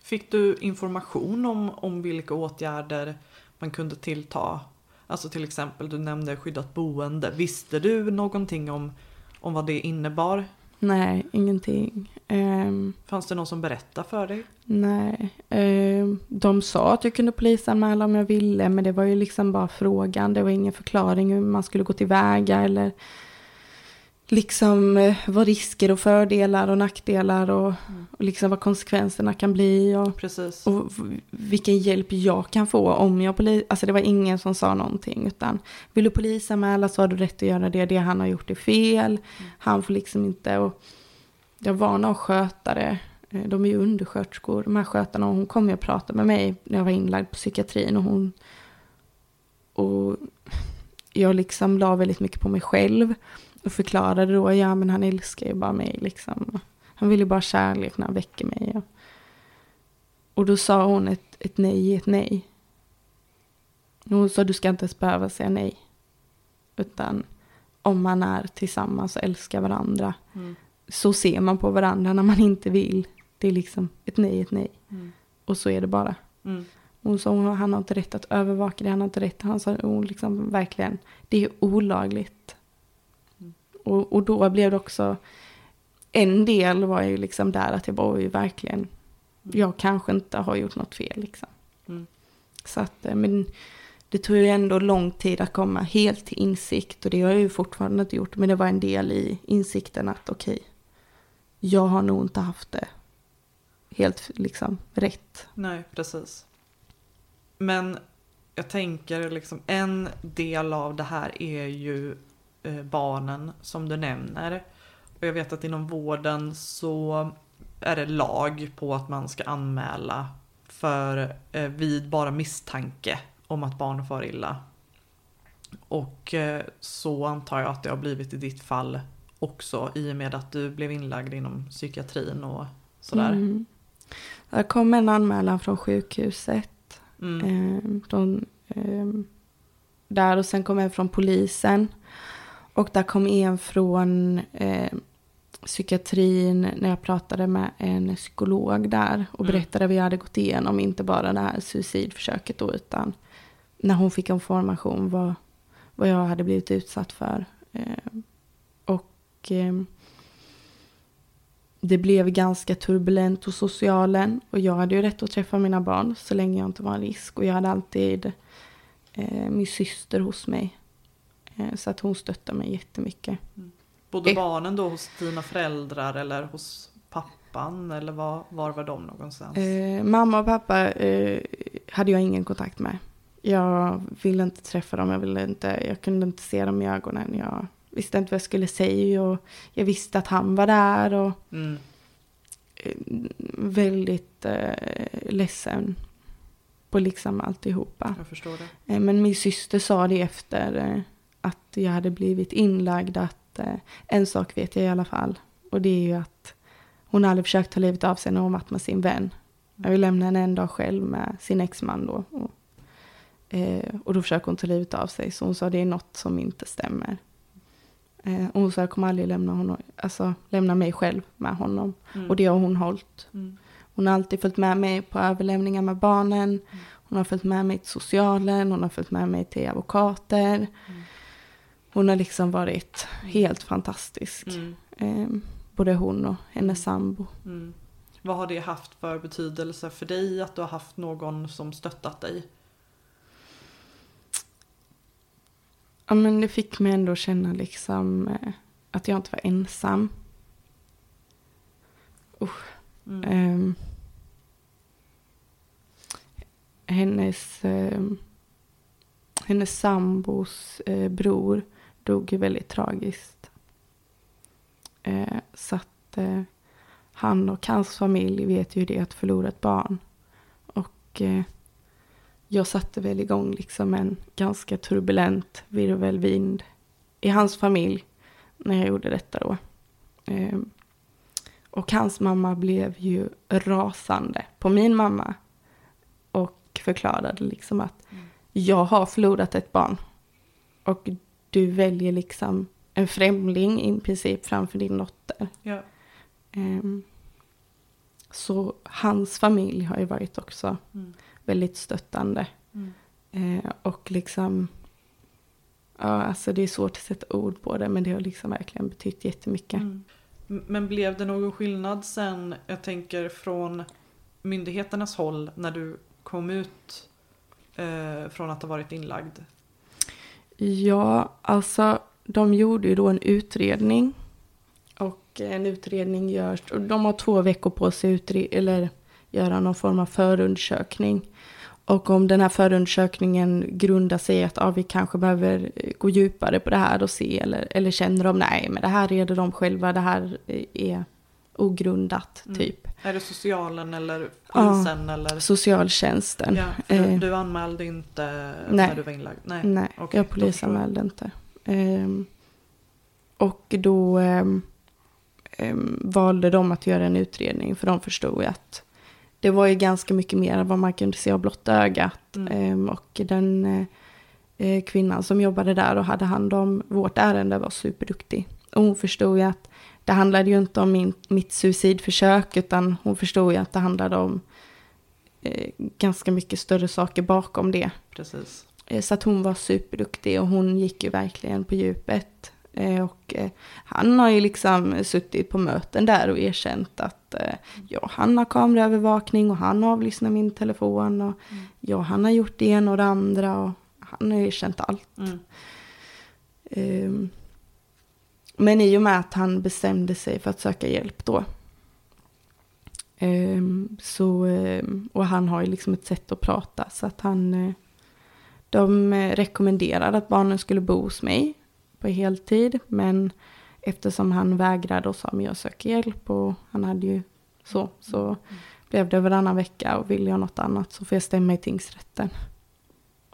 Fick du information om, om vilka åtgärder man kunde tillta? Alltså till exempel du nämnde skyddat boende. Visste du någonting om, om vad det innebar? Nej, ingenting. Um, Fanns det någon som berättade för dig? Nej. Um, de sa att jag kunde polisanmäla om jag ville, men det var ju liksom bara frågan. Det var ingen förklaring hur man skulle gå tillväga eller liksom eh, vad risker och fördelar och nackdelar och, Mm. och liksom vad konsekvenserna kan bli och, Precis. och vilken hjälp jag kan få om jag polis... Alltså det var ingen som sa någonting utan vill du polisanmäla så har du rätt att göra det. Det han har gjort är fel. Han får liksom inte... Och jag var någon skötare, eh, de är ju undersköterskor, de här skötarna och hon kom ju och pratade med mig när jag var inlagd på psykiatrin och hon... Och jag liksom la väldigt mycket på mig själv och förklarade då, ja men han älskar ju bara mig liksom. Han vill ju bara kärlek när han väcker mig. Och, och då sa hon ett, ett nej ett nej. Hon sa du ska inte ens behöva säga nej. Utan om man är tillsammans och älskar varandra Mm. så ser man på varandra när man inte vill. Det är liksom ett nej ett nej. Mm. Och så är det bara. Mm. Hon sa hon, han har inte rätt att övervaka det, han har inte rätt. Han sa hon liksom verkligen, det är olagligt. Och, och då blev det också, en del var ju liksom där att jag bara, oj, verkligen, jag kanske inte har gjort något fel liksom. Mm. Så att, eh, men det tog ju ändå lång tid att komma helt till insikt och det har jag ju fortfarande inte gjort. Men det var en del i insikten att okej, jag har nog inte haft det helt liksom rätt. Nej, precis. Men jag tänker liksom en del av det här är ju barnen som du nämner. Och jag vet att inom vården så är det lag på att man ska anmäla för eh, vid bara misstanke om att barn far illa. Och eh, så antar jag att det har blivit i ditt fall också i och med att du blev inlagd inom psykiatrin och sådär. Mm. Det kom en anmälan från sjukhuset. Mm. Eh, från, eh, där och sen kom en från polisen. Och där kom en från eh, psykiatrin när jag pratade med en psykolog där. Och Mm. berättade vad jag hade gått igenom. Inte bara det här suicidförsöket då utan när hon fick information vad, vad jag hade blivit utsatt för. Eh, och eh, det blev ganska turbulent hos socialen. Och jag hade ju rätt att träffa mina barn så länge jag inte var en risk. Och jag hade alltid eh, min syster hos mig. Eh, så att hon stöttade mig jättemycket. Bodde Eh. barnen då hos dina föräldrar eller hos pappan eller var, var var de någonstans? Eh, mamma och pappa eh, hade jag ingen kontakt med. Jag ville inte träffa dem, jag, ville inte, jag kunde inte se dem i ögonen. Jag visste inte vad jag skulle säga och jag visste att han var där och Mm. eh, väldigt eh, ledsen på liksom alltihopa. Jag förstår det. Eh, Men min syster sa det efter att jag hade blivit inlagd att eh, en sak vet jag i alla fall. Och det är ju att hon hade försökt ta livet av sig när hon varit med sin vän. Jag vill lämna henne en dag själv med sin exman då. Och, eh, och då försöker hon ta livet av sig. Så hon sa det är något som inte stämmer. Eh, och hon sa jag kommer aldrig lämna, honom, alltså, lämna mig själv med honom. Mm. Och det har hon hållit. Mm. Hon har alltid följt med mig på överlämningar med barnen. Hon har följt med mig till socialen, hon har följt med mig till advokater. Mm. Hon har liksom varit helt fantastisk. Mm. Eh, både hon och hennes sambo. Mm. Vad har det haft för betydelse för dig att du har haft någon som stöttat dig? Ja men det fick mig ändå känna liksom eh, att jag inte var ensam. Mm. Ehm, hennes, ehm, hennes sambos eh, bror dog ju väldigt tragiskt. Eh, så att eh, han och hans familj vet ju det att förlora ett barn. Och eh, jag satte väl igång liksom en ganska turbulent virvelvind i hans familj när jag gjorde detta då. Ehm, och hans mamma blev ju rasande på min mamma. Och förklarade liksom att Mm. jag har förlorat ett barn. Och du väljer liksom en främling i princip framför din dotter. Ja. Ehm, så hans familj har ju varit också Mm. väldigt stöttande. Mm. Eh, och liksom, ja alltså det är svårt att sätta ord på det men det har liksom verkligen betytt jättemycket. Mm. Men blev det någon skillnad sen, jag tänker från myndigheternas håll när du kom ut eh, från att ha varit inlagd? Ja, alltså de gjorde ju då en utredning. Och en utredning görs, och de har två veckor på sig att utre- eller göra någon form av förundersökning. Och om den här förundersökningen grundar sig i att ah, vi kanske behöver gå djupare på det här och se, eller, eller känner de nej, men det här reder de själva, det här är ogrundat, Mm. typ. Är det socialen eller Ja. polisen eller? Socialtjänsten. Ja, Eh. du anmälde inte Nej. när du var inlagd? Nej. Nej, Okej, jag polisanmälde inte. Ehm, och då ehm, ehm, valde de att göra en utredning för de förstod att det var ju ganska mycket mer än vad man kunde se av blotta ögat. Mm. Och den eh, kvinnan som jobbade där och hade hand om vårt ärende var superduktig. Och hon förstod ju att det handlade ju inte om min, mitt suicidförsök utan hon förstod ju att det handlade om eh, ganska mycket större saker bakom det. Precis. Eh, Så att hon var superduktig och hon gick ju verkligen på djupet. Eh, Och eh, han har ju liksom suttit på möten där och erkänt att ja, han har kameraövervakning och han avlyssnar min telefon och Mm. ja, han har gjort det ena och det andra och han har erkänt allt. Mm. Men i och med att han bestämde sig för att söka hjälp då. Ehm, så, ehm, och han har ju liksom ett sätt att prata så att han eh, De eh, rekommenderade att barnen skulle bo hos mig på heltid men eftersom han vägrade och sa men jag söker hjälp och han hade ju så så blev det varannan vecka och vill jag något annat så får jag stämma i tingsrätten.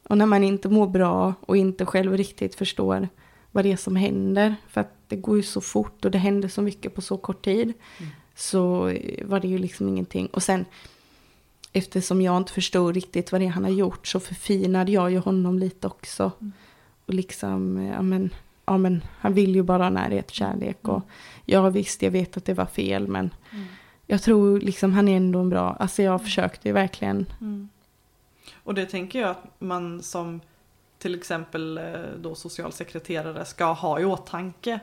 Och när man inte mår bra och inte själv riktigt förstår vad det är som händer, för att det går ju så fort och det händer så mycket på så kort tid, Mm. så var det ju liksom ingenting. Och sen, eftersom jag inte förstod riktigt vad det är han har gjort, så förfinade jag ju honom lite också. Mm. Och liksom, ja men, ja men, han vill ju bara ha närhet och kärlek. Mm. Och ja visst, jag vet att det var fel, men Mm. jag tror liksom han är ändå en bra, alltså jag försökte ju verkligen. Mm. Och det tänker jag att man som till exempel eh, då socialsekreterare ska ha i åtanke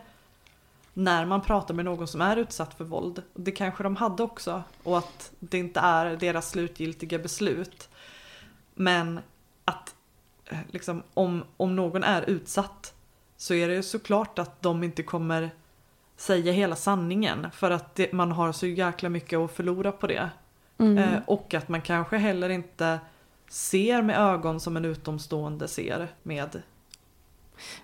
när man pratar med någon som är utsatt för våld. Det kanske de hade också och att det inte är deras slutgiltiga beslut. Men att eh, liksom, om, om någon är utsatt så är det ju såklart att de inte kommer säga hela sanningen för att det, man har så jäkla mycket att förlora på det. Mm. Eh, och att man kanske heller inte ser med ögon som en utomstående ser med.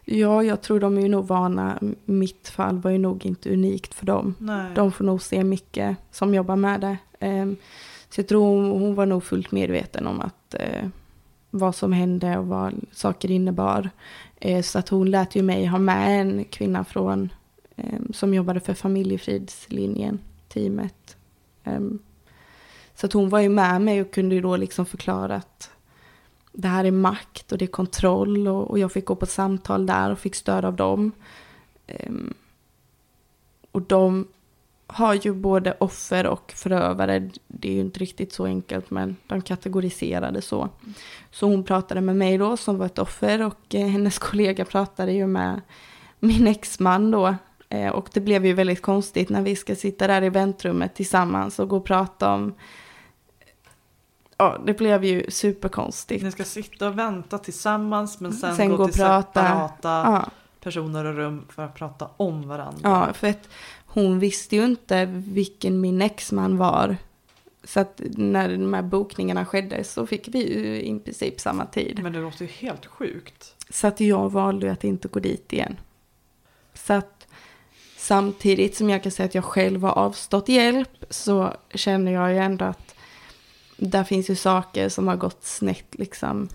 Ja, jag tror de är ju nog vana. Mitt fall var ju nog inte unikt för dem. Nej. De får nog se mycket som jobbar med det. Ehm, Så jag tror hon, var nog fullt medveten om att eh, vad som hände och vad saker innebar. Eh, Så att hon lät ju mig ha med en kvinna från eh, som jobbade för familjefridslinjen, teamet. Så att hon var ju med mig och kunde ju då liksom förklara att det här är makt och det är kontroll och, och jag fick gå på samtal där och fick stöd av dem. Um, och de har ju både offer och förövare. Det är ju inte riktigt så enkelt men de kategoriserade så. Så hon pratade med mig då som var ett offer och eh, hennes kollega pratade ju med min exman då. Eh, och det blev ju väldigt konstigt när vi ska sitta där i väntrummet tillsammans och gå och prata om Ja, det blev ju superkonstigt. Ni ska sitta och vänta tillsammans men sen, Sen gå, gå och till prata. separata Ja, personer och rum för att prata om varandra. ja, för att hon visste ju inte vilken min exman var. Så att när de här bokningarna skedde så fick vi ju i princip samma tid. Men det låter ju helt sjukt. Så att jag valde att inte gå dit igen. Så att samtidigt som jag kan säga att jag själv har avstått hjälp så känner jag ju ändå att där finns ju saker som har gått snett liksom.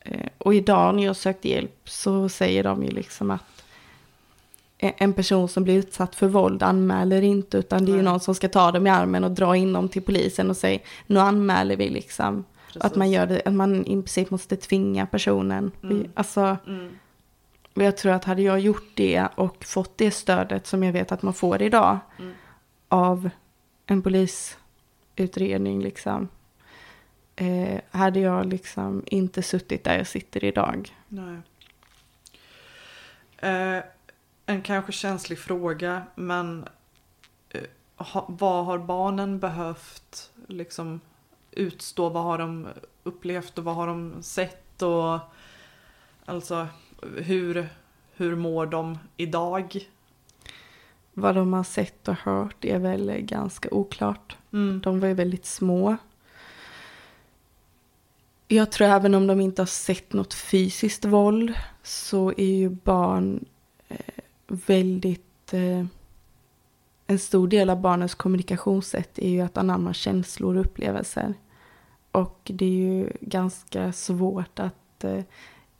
Eh, Och idag när jag sökte hjälp så säger de ju liksom att en person som blir utsatt för våld anmäler inte utan det är ju någon som ska ta dem i armen och dra in dem till polisen och säga nu anmäler vi liksom. Precis. Att man gör det, att man i princip måste tvinga personen. Mm. Alltså, Mm. jag tror att hade jag gjort det och fått det stödet som jag vet att man får idag Mm. av en utredning liksom. Eh, hade jag liksom inte suttit där jag sitter idag. Nej. Eh, en kanske känslig fråga men eh, ha, vad har barnen behövt liksom utstå? Vad har de upplevt och vad har de sett? Och, alltså hur, hur mår de idag? Vad de har sett och hört är väl ganska oklart. Mm. De var ju väldigt små. Jag tror även om de inte har sett något fysiskt våld så är ju barn eh, väldigt... Eh, en stor del av barnens kommunikationssätt är ju att anamma känslor och upplevelser. Och det är ju ganska svårt att eh,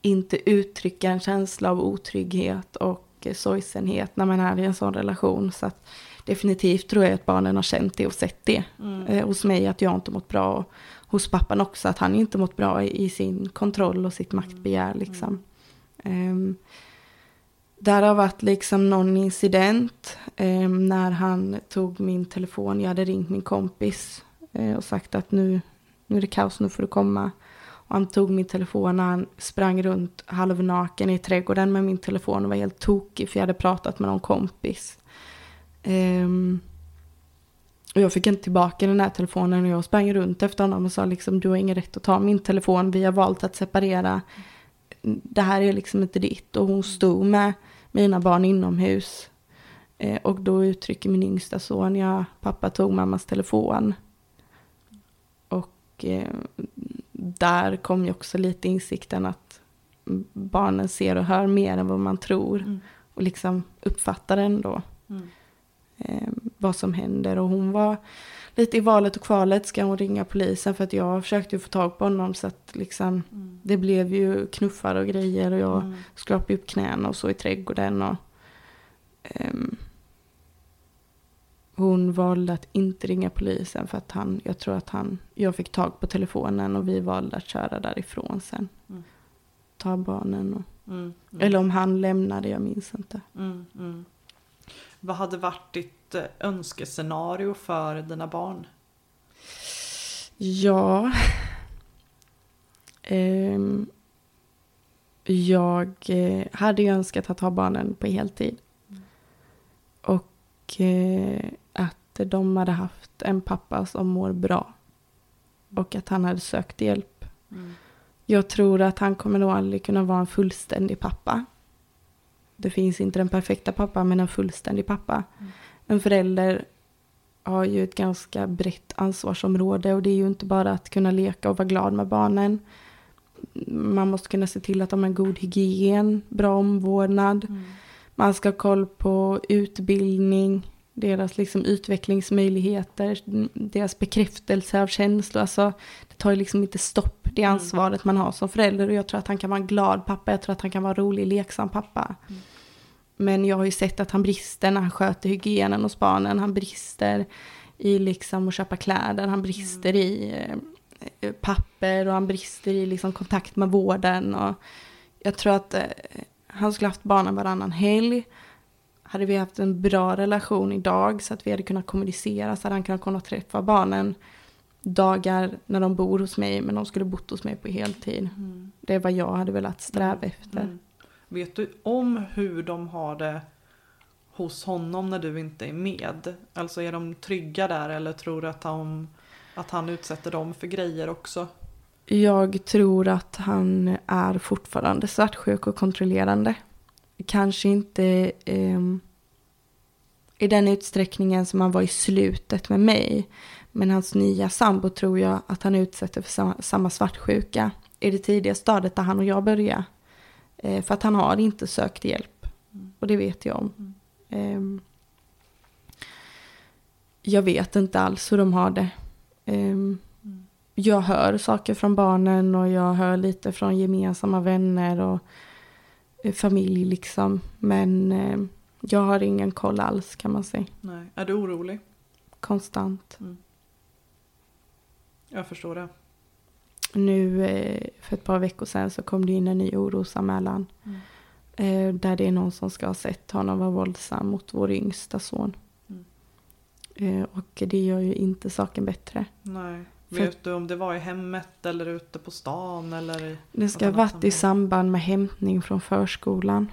inte uttrycka en känsla av otrygghet och eh, sorgsenhet när man är i en sån relation. Så att definitivt tror jag att barnen har känt det och sett det. Mm. Eh, hos mig att jag inte mått bra. Och hos pappan också att han inte mått bra i, i sin kontroll och sitt maktbegär. Liksom. Um, där har varit liksom någon incident um, när han tog min telefon. Jag hade ringt min kompis uh, och sagt att nu, nu är det kaos, nu får du komma. Och han tog min telefon och han sprang runt halvnaken i trädgården med min telefon och var helt tokig för jag hade pratat med någon kompis. Um, och jag fick inte tillbaka den här telefonen och jag sprang runt efter honom och sa liksom du har ingen rätt att ta min telefon, vi har valt att separera. Det här är liksom inte ditt. Och hon stod med mina barn inomhus. Eh, och då uttrycker min yngsta son, ja pappa tog mammas telefon. Och eh, där kom ju också lite insikten att barnen ser och hör mer än vad man tror. Mm. Och liksom uppfattar ändå Mm. eh, vad som händer. Och hon var lite i valet och kvalet. Ska hon ringa polisen? För att jag försökte ju få tag på honom. Så att liksom, Mm. det blev ju knuffar och grejer. Och jag Mm. skrapade upp knäna och så i trädgården. Och, ehm, hon valde att inte ringa polisen för att han, jag tror att han, jag fick tag på telefonen och vi valde att köra därifrån sen. Mm. Ta barnen och, Mm. Mm. eller om han lämnade, jag minns inte. Mm. Mm. Vad hade varit ditt eh, önskescenario för dina barn? Ja. Ehm, jag eh, hade ju önskat att ha barnen på heltid. Och eh, att de hade haft en pappa som mår bra. Och att han hade sökt hjälp. Mm. Jag tror att han kommer nog aldrig kunna vara en fullständig pappa. Det finns inte den perfekta pappa, men en fullständig pappa. Mm. En förälder har ju ett ganska brett ansvarsområde och det är ju inte bara att kunna leka och vara glad med barnen. Man måste kunna se till att de har en god hygien, bra omvårdnad. Mm. Man ska ha koll på utbildning, deras liksom utvecklingsmöjligheter, deras bekräftelse av känslor. Alltså, det tar ju liksom inte stopp, det ansvaret man har som förälder. Och jag tror att han kan vara en glad pappa, jag tror att han kan vara en rolig, leksam pappa. Mm. Men jag har ju sett att han brister när han sköter hygienen hos barnen. Han brister i liksom att köpa kläder, han brister i eh, papper och han brister i liksom kontakt med vården. Och jag tror att eh, han skulle haft barnen varannan helg. Hade vi haft en bra relation idag så att vi hade kunnat kommunicera så hade han kunnat komma och träffa barnen dagar när de bor hos mig men de skulle bott hos mig på heltid. Mm. Det är vad jag hade velat sträva efter. Mm. Vet du om hur de har det hos honom när du inte är med? Alltså är de trygga där eller tror du att han, att han utsätter dem för grejer också? Jag tror att han är fortfarande svartsjuk och kontrollerande. Kanske inte ehm, i den utsträckningen som han var i slutet med mig. Men hans nya sambo tror jag att han utsätter för samma, samma svartsjuka i det tidiga stadiet där han och jag började. Eh, för att han har inte sökt hjälp. Och det vet jag om. Mm. Jag vet inte alls hur de har det. Ehm, jag hör saker från barnen och jag hör lite från gemensamma vänner och eh, familj liksom. Men eh, jag har ingen koll alls kan man säga. Nej. Är du orolig? Konstant. Jag förstår det. Nu eh, för ett par veckor sedan så kom det in en ny orosanmälan. Mm. Eh, där det är någon som ska ha sett honom vara våldsam mot vår yngsta son. Mm. Eh, och det gör ju inte saken bättre. Nej. Vet du om det var i hemmet eller ute på stan eller? Det ska ha varit i samband med hämtning från förskolan.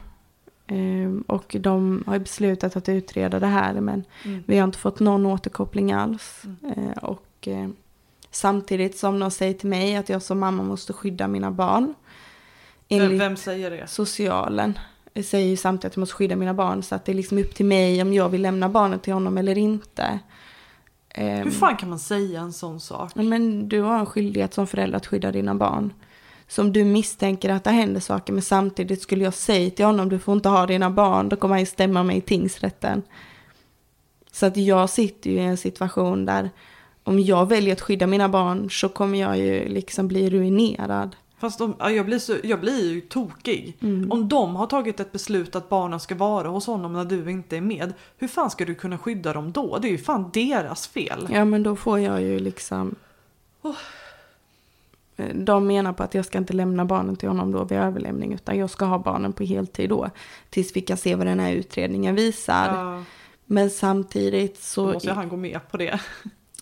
Ehm, och de har beslutat att utreda det här men Mm. vi har inte fått någon återkoppling alls. Mm. Eh, och eh, samtidigt som de säger till mig att jag som mamma måste skydda mina barn. Vem, Enligt vem säger det? socialen. säger ju samtidigt att jag måste skydda mina barn. Så att det är liksom upp till mig om jag vill lämna barnet till honom eller inte. Ehm, Hur fan kan man säga en sån sak? Men du har en skyldighet som förälder att skydda dina barn. Så om du misstänker att det händer saker men samtidigt skulle jag säga till honom du får inte ha dina barn, då kommer han ju stämma mig i tingsrätten. Så att jag sitter ju i en situation där om jag väljer att skydda mina barn så kommer jag ju liksom bli ruinerad. Fast ja, jag, blir så, jag blir ju tokig. Om de har tagit ett beslut att barnen ska vara hos honom när du inte är med. Hur fan ska du kunna skydda dem då? Det är ju fan deras fel. Ja men då får jag ju liksom... De menar på att jag ska inte lämna barnen till honom då vid överlämning utan jag ska ha barnen på heltid då. Tills vi kan se vad den här utredningen visar. Ja, Men samtidigt så... då måste han gå med på det.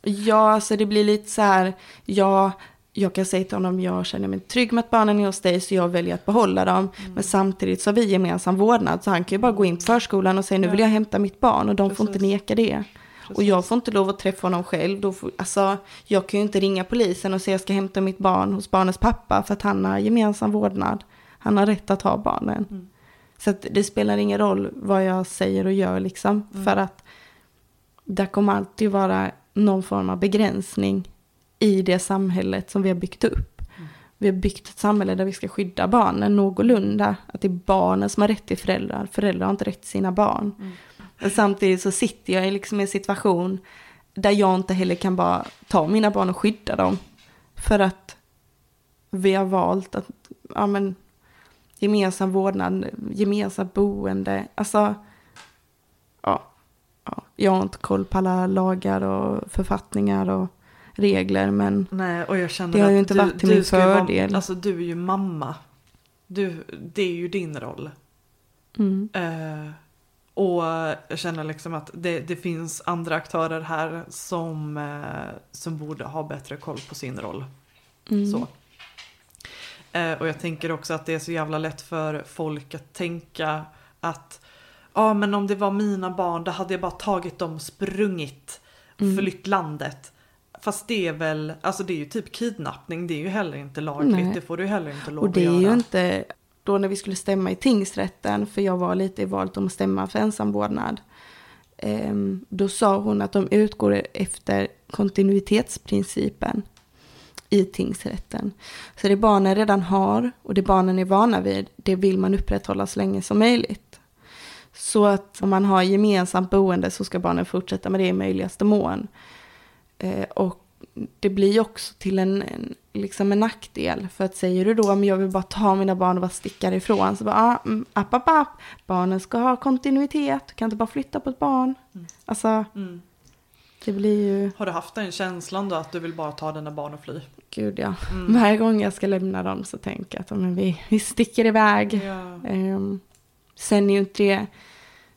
Ja, alltså det blir lite så här, ja, jag kan säga till honom, jag känner mig trygg med att barnen är hos dig så jag väljer att behålla dem. Mm. Men samtidigt så har vi gemensam vårdnad så han kan ju bara gå in på förskolan och säga nu vill jag hämta mitt barn och de får inte Precis. neka det. Och jag får inte lov att träffa honom själv. Då får, alltså, jag kan ju inte ringa polisen och säga jag ska hämta mitt barn hos barnets pappa för att han har gemensam vårdnad. Han har rätt att ha barnen. Mm. Så det spelar ingen roll vad jag säger och gör liksom. Mm. För att det kommer alltid vara någon form av begränsning i det samhället som vi har byggt upp. Mm. Vi har byggt ett samhälle där vi ska skydda barnen någorlunda. Att det är barnen som har rätt till föräldrar. Föräldrar har inte rätt till sina barn. Mm. Men samtidigt så sitter jag i liksom en situation där jag inte heller kan bara ta mina barn och skydda dem. För att vi har valt att, ja men, gemensam vårdnad, gemensamt boende. Alltså, ja, ja. Jag har inte koll på alla lagar och författningar och regler. Men Nej, och jag känner Det har ju inte du, varit till min ju vara- fördel. alltså du är ju mamma. Du, det är ju din roll. mm, Eh, och jag känner liksom att det, det finns andra aktörer här som, eh, som borde ha bättre koll på sin roll. mm, Så. Eh, och jag tänker också att det är så jävla lätt för folk att tänka att ja men om det var mina barn då hade jag bara tagit dem sprungit och Mm. flytt landet. Fast det är väl, alltså det är ju typ kidnappning, det är ju heller inte lagligt, Nej. det får du heller inte lov Och det att är göra. ju inte, då när vi skulle stämma i tingsrätten, för jag var lite i valet om att stämma för ensamvårdnad. ehm, Då sa hon att de utgår efter kontinuitetsprincipen i tingsrätten. Så det barnen redan har och det barnen är vana vid, det vill man upprätthålla så länge som möjligt. Så att om man har gemensamt boende så ska barnen fortsätta med det i möjligaste mån. Eh, och det blir också till en, en, liksom en nackdel. För att säger du då om jag vill bara ta mina barn och bara sticka ifrån. Så bara, ah, mm, app, app, app. Barnen ska ha kontinuitet. Du kan inte bara flytta på ett barn. Mm. Alltså, Mm. det blir ju, Har du haft den känslan då att du vill bara ta dina barn och fly? gud ja. Mm. Varje gång jag ska lämna dem så tänker jag att men vi, vi sticker iväg. Ja. Ehm, sen är ju inte det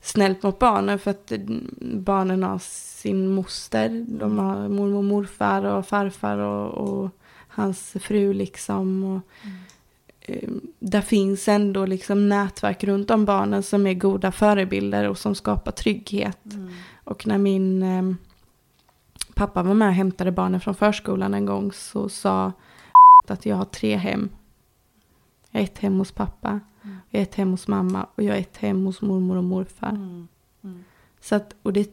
snällt mot barnen för att eh, barnen har sin moster. De har mormor och morfar och farfar och, och hans fru liksom. Och, Mm. ehm, där finns ändå liksom nätverk runt om barnen som är goda förebilder och som skapar trygghet. Mm. Och när min ehm, pappa var med och hämtade barnen från förskolan en gång så sa att jag har tre hem. Jag har ett hem hos pappa, Mm. Jag har ett hem hos mamma och jag har ett hem hos mormor och morfar. Mm. Mm. Så att, och det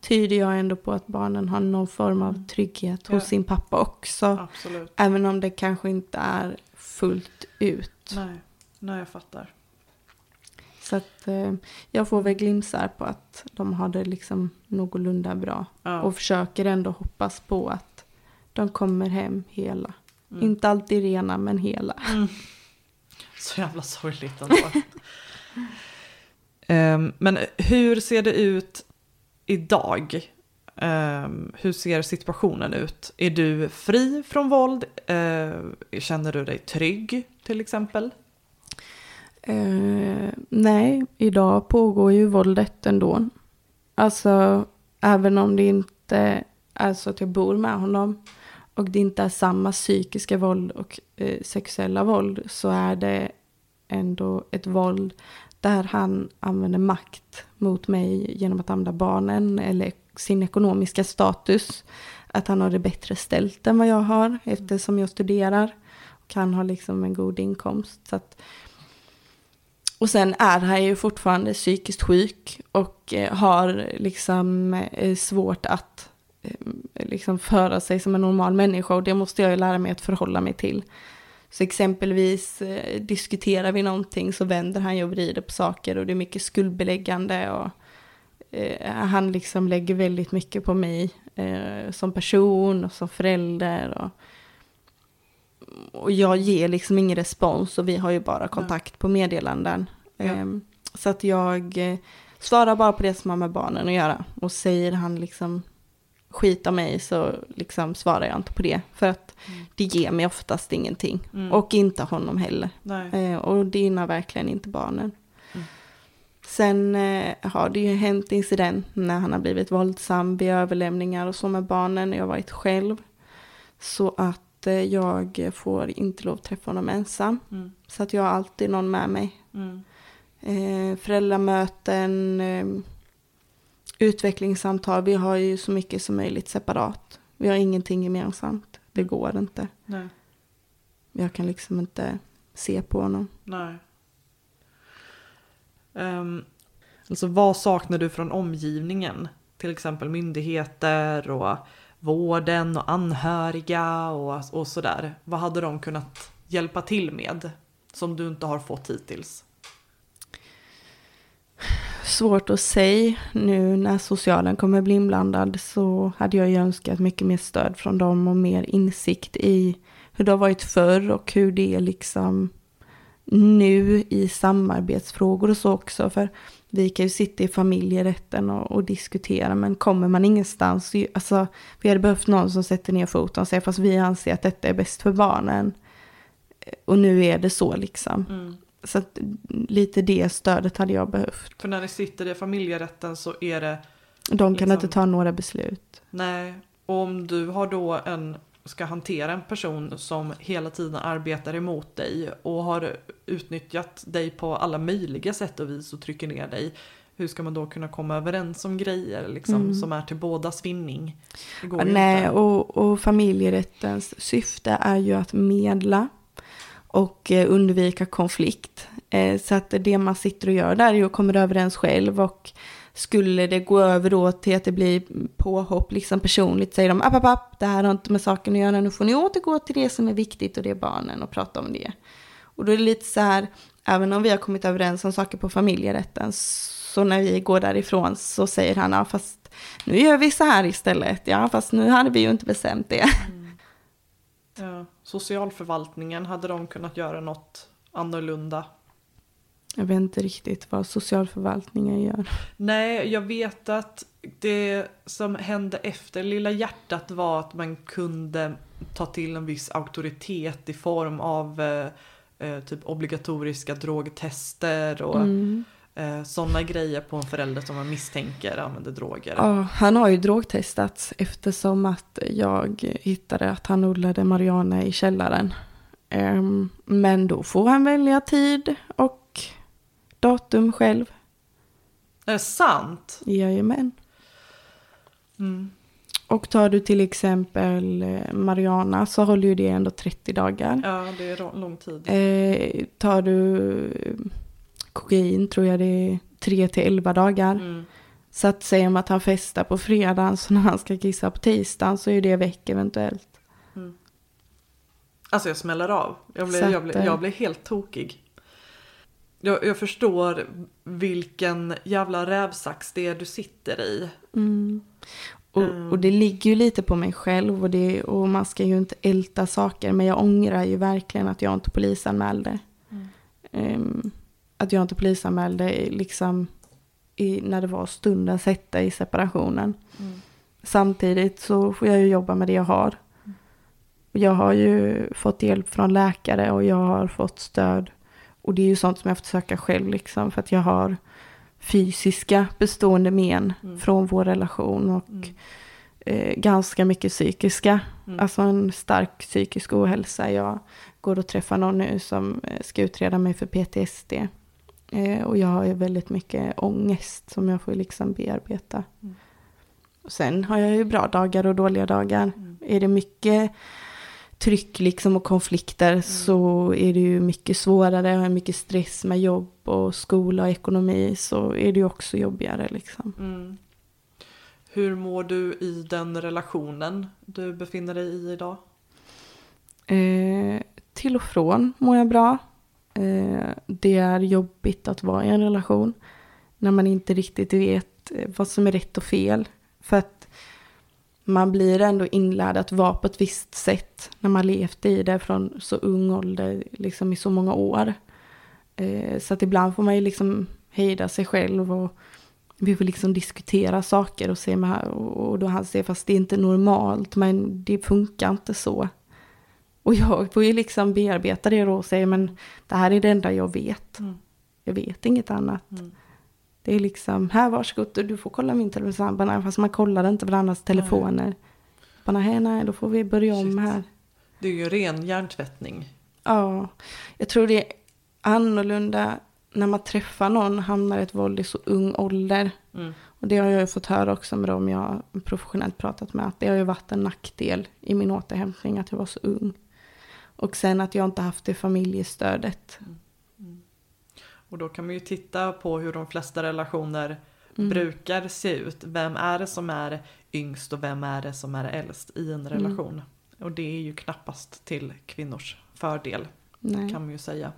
tyder jag ändå på att barnen har någon form av Mm. trygghet Ja. hos sin pappa också. Absolut. Även om det kanske inte är fullt ut. Nej. Nej, jag fattar. Så att eh, jag får väl glimsar på att de har det liksom någorlunda bra. Ja. Och försöker ändå hoppas på att de kommer hem hela. Mm. Inte alltid rena men hela. Mm. Så jävla sorgligt ändå. um, men hur ser det ut idag? Um, hur ser situationen ut? Är du fri från våld? Uh, känner du dig trygg till exempel? Uh, nej, idag pågår ju våldet ändå. Alltså, även om det inte är så att jag bor med honom och det inte är samma psykiska våld och eh, sexuella våld så är det ändå ett våld där han använder makt mot mig genom att använda barnen eller sin ekonomiska status. Att han har det bättre ställt än vad jag har eftersom jag studerar och han har liksom en god inkomst. Så att och sen är han ju fortfarande psykiskt sjuk och eh, har liksom eh, svårt att liksom föra sig som en normal människa och det måste jag ju lära mig att förhålla mig till. Så exempelvis eh, diskuterar vi någonting så vänder han ju och vrider på saker och det är mycket skuldbeläggande och eh, han liksom lägger väldigt mycket på mig eh, som person och som förälder. Och, och jag ger liksom ingen respons och vi har ju bara kontakt på meddelanden. Ja. Ehm, så att jag eh, svarar bara på det som har med barnen att göra. Och säger han liksom skit av mig så liksom svarar jag inte på det. För att Mm. det ger mig oftast ingenting. Mm. Och inte honom heller. Eh, och det gynnar verkligen inte barnen. Mm. Sen eh, har det ju hänt incident när han har blivit våldsam vid överlämningar och så med barnen när jag varit själv. Så att eh, jag får inte lov att träffa honom ensam. Mm. Så att jag har alltid någon med mig. Mm. Eh, föräldramöten, utvecklingssamtal. Vi har ju så mycket som möjligt separat. Vi har ingenting gemensamt. Det går inte. Nej. Jag kan liksom inte se på honom. Nej. Um, alltså vad saknar du från omgivningen? Till exempel myndigheter och vården och anhöriga och, och sådär. Vad hade de kunnat hjälpa till med som du inte har fått hittills? Svårt att säga. Nu när socialen kommer bli inblandad så hade jag ju önskat mycket mer stöd från dem och mer insikt i hur det har varit förr och hur det är liksom nu i samarbetsfrågor och så också. För vi kan ju sitta i familjerätten och, och diskutera men kommer man ingenstans, alltså vi hade behövt någon som sätter ner foten och säger fast vi anser att detta är bäst för barnen. Och nu är det så liksom. Mm. Så att lite det stödet hade jag behövt. För när ni sitter i familjerätten så är det De kan Liksom. inte ta några beslut. nej. Och om du har då en ska hantera en person som hela tiden arbetar emot dig och har utnyttjat dig på alla möjliga sätt och vis och trycker ner dig. Hur ska man då kunna komma överens om grejer liksom, Mm. som är till bådas vinning? Ja, Nej, och, och familjerättens syfte är ju att medla och eh, undvika konflikt. Eh, så att det man sitter och gör där är att komma överens själv och skulle det gå över då till att det blir påhopp liksom personligt säger de app, app, app, det här har inte med saken att göra, nu får ni återgå till det som är viktigt och det är barnen och prata om det. Och då är det lite så här, även om vi har kommit överens om saker på familjerätten, så när vi går därifrån så säger han, ja fast nu gör vi så här istället, ja fast nu hade vi ju inte bestämt det. Mm. Ja, socialförvaltningen, hade de kunnat göra något annorlunda? Jag vet inte riktigt vad socialförvaltningen gör. Nej, jag vet att det som hände efter Lilla hjärtat var att man kunde ta till en viss auktoritet i form av eh, eh, typ obligatoriska drogtester och Mm. Eh, sådana grejer på en förälder som man misstänker använder droger. Ja, han har ju drogtestats eftersom att jag hittade att han odlade marijuana i källaren. Ehm, men då får han välja tid och datum själv. Är det sant? Jajamän. Mm. Och tar du till exempel eh, marijuana så håller ju det ändå 30 dagar. Ja, det är lång tid. Eh, tar du kokain tror jag det är 3 till 11 dagar. Mm. Så att säga om att han festar på fredagen så när han ska kissa på tisdagen så är det veck eventuellt. Alltså jag smäller av. Jag blir, Så jag blir, att, eh, jag blir helt tokig. Jag, jag förstår vilken jävla rävsax det är du sitter i. Mm. Och, Mm. och det ligger ju lite på mig själv och, det, och man ska ju inte älta saker. Men jag ångrar ju verkligen att jag inte polisanmälde. Mm. Ehm, att jag inte polisanmälde liksom i, när det var stundens hetta i separationen. Mm. Samtidigt så får jag ju jobba med det jag har. Och Jag har ju fått hjälp från läkare och jag har fått stöd. Och det är ju sånt som jag har fått söka själv liksom. För att jag har fysiska bestående men Mm. från vår relation och Mm. eh, ganska mycket psykiska. Mm. Alltså en stark psykisk ohälsa. Jag går och träffar någon nu som eh, ska utreda mig för PTSD. Eh, och jag har ju väldigt mycket ångest som jag får liksom bearbeta. Mm. Och sen har jag ju bra dagar och dåliga dagar. Mm. Är det mycket tryck liksom och konflikter så är det ju mycket svårare och mycket stress med jobb och skola och ekonomi så är det ju också jobbigare liksom. Mm. Hur mår du i den relationen du befinner dig i idag? Eh, till och från mår jag bra. Eh, det är jobbigt att vara i en relation när man inte riktigt vet eh, vad som är rätt och fel. För att man blir ändå inlärd att vara på ett visst sätt när man levt i det från så ung ålder, liksom i så många år. Eh, så att ibland får man ju liksom hejda sig själv och vi får liksom diskutera saker och se med, och då han säger fast det är inte normalt men det funkar inte så. Och jag får ju liksom bearbeta det då och säga men det här är det enda jag vet. Mm. Jag vet inget annat. Mm. Det är liksom, här varsågod du får kolla min telefon. Fast man kollar inte varandras telefoner. Bara, nej, nej, då får vi börja om Shit. här. Det är ju ren hjärntvättning. Ja, jag tror det är annorlunda när man träffar någon, hamnar i ett våld i så ung ålder. Mm. Och det har jag ju fått höra också med dem jag professionellt pratat med. Att det har ju varit en nackdel i min återhämtning att jag var så ung. Och sen att jag inte haft det familjestödet. Och då kan man ju titta på hur de flesta relationer Mm. brukar se ut. Vem är det som är yngst och vem är det som är äldst i en relation? Och det är ju knappast till kvinnors fördel Nej. kan man ju säga.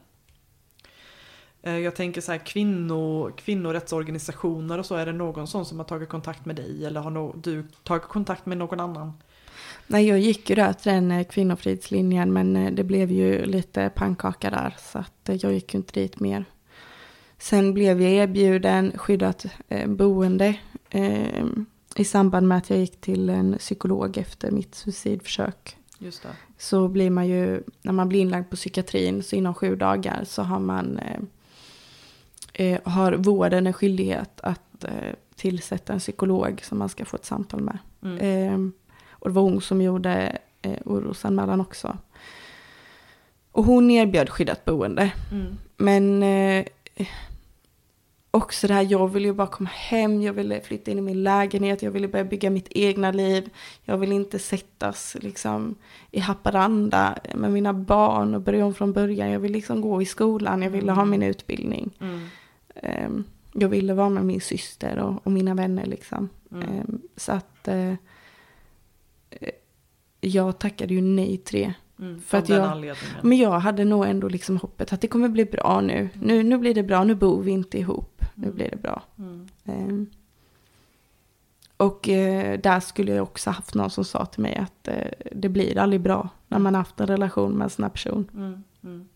Eh, Jag tänker så här kvinno, kvinnorättsorganisationer och så, är det någon sån som har tagit kontakt med dig eller har no, du tagit kontakt med någon annan? Nej, jag gick ju där till den kvinnofridslinjen men eh, det blev ju lite pannkaka där så att eh, jag gick ju inte dit mer. Sen blev jag erbjuden skyddat eh, boende eh, i samband med att jag gick till en psykolog efter mitt suicidförsök. Just det. Så blir man ju, när man blir inlagd på psykiatrin så inom sju dagar så har man eh, eh, har vården en skyldighet att tillsätta en psykolog som man ska få ett samtal med. Mm. Och det var hon som gjorde eh, orosanmälan också. Och hon erbjöd skyddat boende. Mm. Men eh, också det här, jag ville ju bara komma hem, jag ville flytta in i min lägenhet, jag ville börja bygga mitt egna liv. Jag ville inte sättas liksom i Haparanda med mina barn och börja om från början. Jag ville liksom gå i skolan, jag ville ha min utbildning. Mm. Ehm, jag ville vara med min syster och, och mina vänner liksom. Mm. Ehm, så att eh, jag tackade ju nej till det. Mm. För att jag-. Men jag hade nog ändå liksom hoppet att det kommer bli bra nu. Nu, nu blir det bra, nu bor vi inte ihop. Nu Mm. blir det bra. Mm. Ehm, och eh, där skulle jag också haft någon som sa till mig att eh, det blir aldrig bra när man haft en relation med en sån här person. Mm, mm.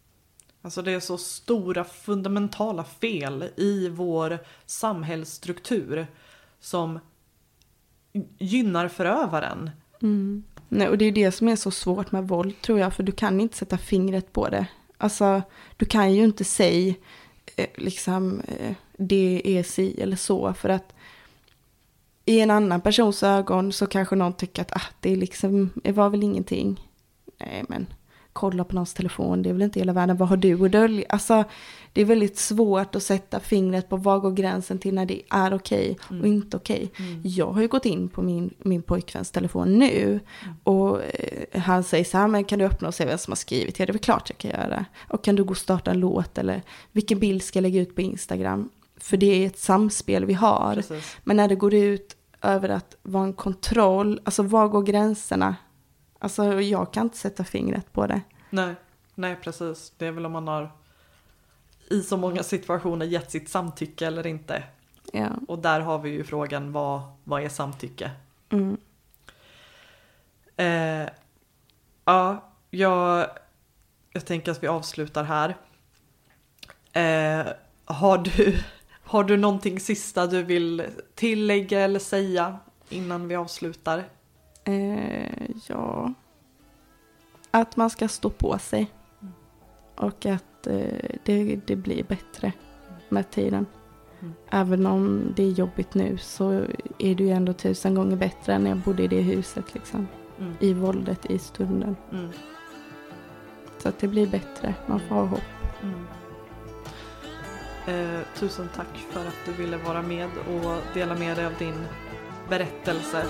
Alltså det är så stora fundamentala fel i vår samhällsstruktur som gynnar förövaren. Mm. Nej, och det är det som är så svårt med våld tror jag, för du kan inte sätta fingret på det. Alltså, du kan ju inte säga eh, liksom eh, det är si eller så, för att i en annan persons ögon så kanske någon tycker att ah, det är liksom, det var väl ingenting. Nej, men kolla på någons telefon, det är väl inte hela världen, vad har du att dölja? Alltså, det är väldigt svårt att sätta fingret på var går gränsen till när det är okej och inte okej. Mm. Jag har ju gått in på min, min pojkväns telefon nu och eh, han säger så här, men kan du öppna och se vem som har skrivit? Ja, det är väl klart jag kan göra. Och kan du gå och starta en låt eller vilken bild ska jag lägga ut på Instagram? För det är ett samspel vi har. Precis. Men när det går ut över att vara en kontroll, alltså var går gränserna? Alltså jag kan inte sätta fingret på det. Nej, nej precis. Det är väl om man har i så många situationer gett sitt samtycke eller inte. Ja. Och där har vi ju frågan vad, vad är samtycke? Mm. Eh, ja, jag, jag tänker att vi avslutar här. Eh, har, du, har du någonting sista du vill tillägga eller säga innan vi avslutar? Eh, ja. Att man ska stå på sig. Och att eh, det, det blir bättre med tiden. Mm. Även om det är jobbigt nu så är det ju ändå tusen gånger bättre än när jag bodde i det huset liksom. Mm. I våldet i stunden. Mm. Så att det blir bättre. Man får ha hopp. Mm. Eh, tusen tack för att du ville vara med och dela med dig av din berättelse.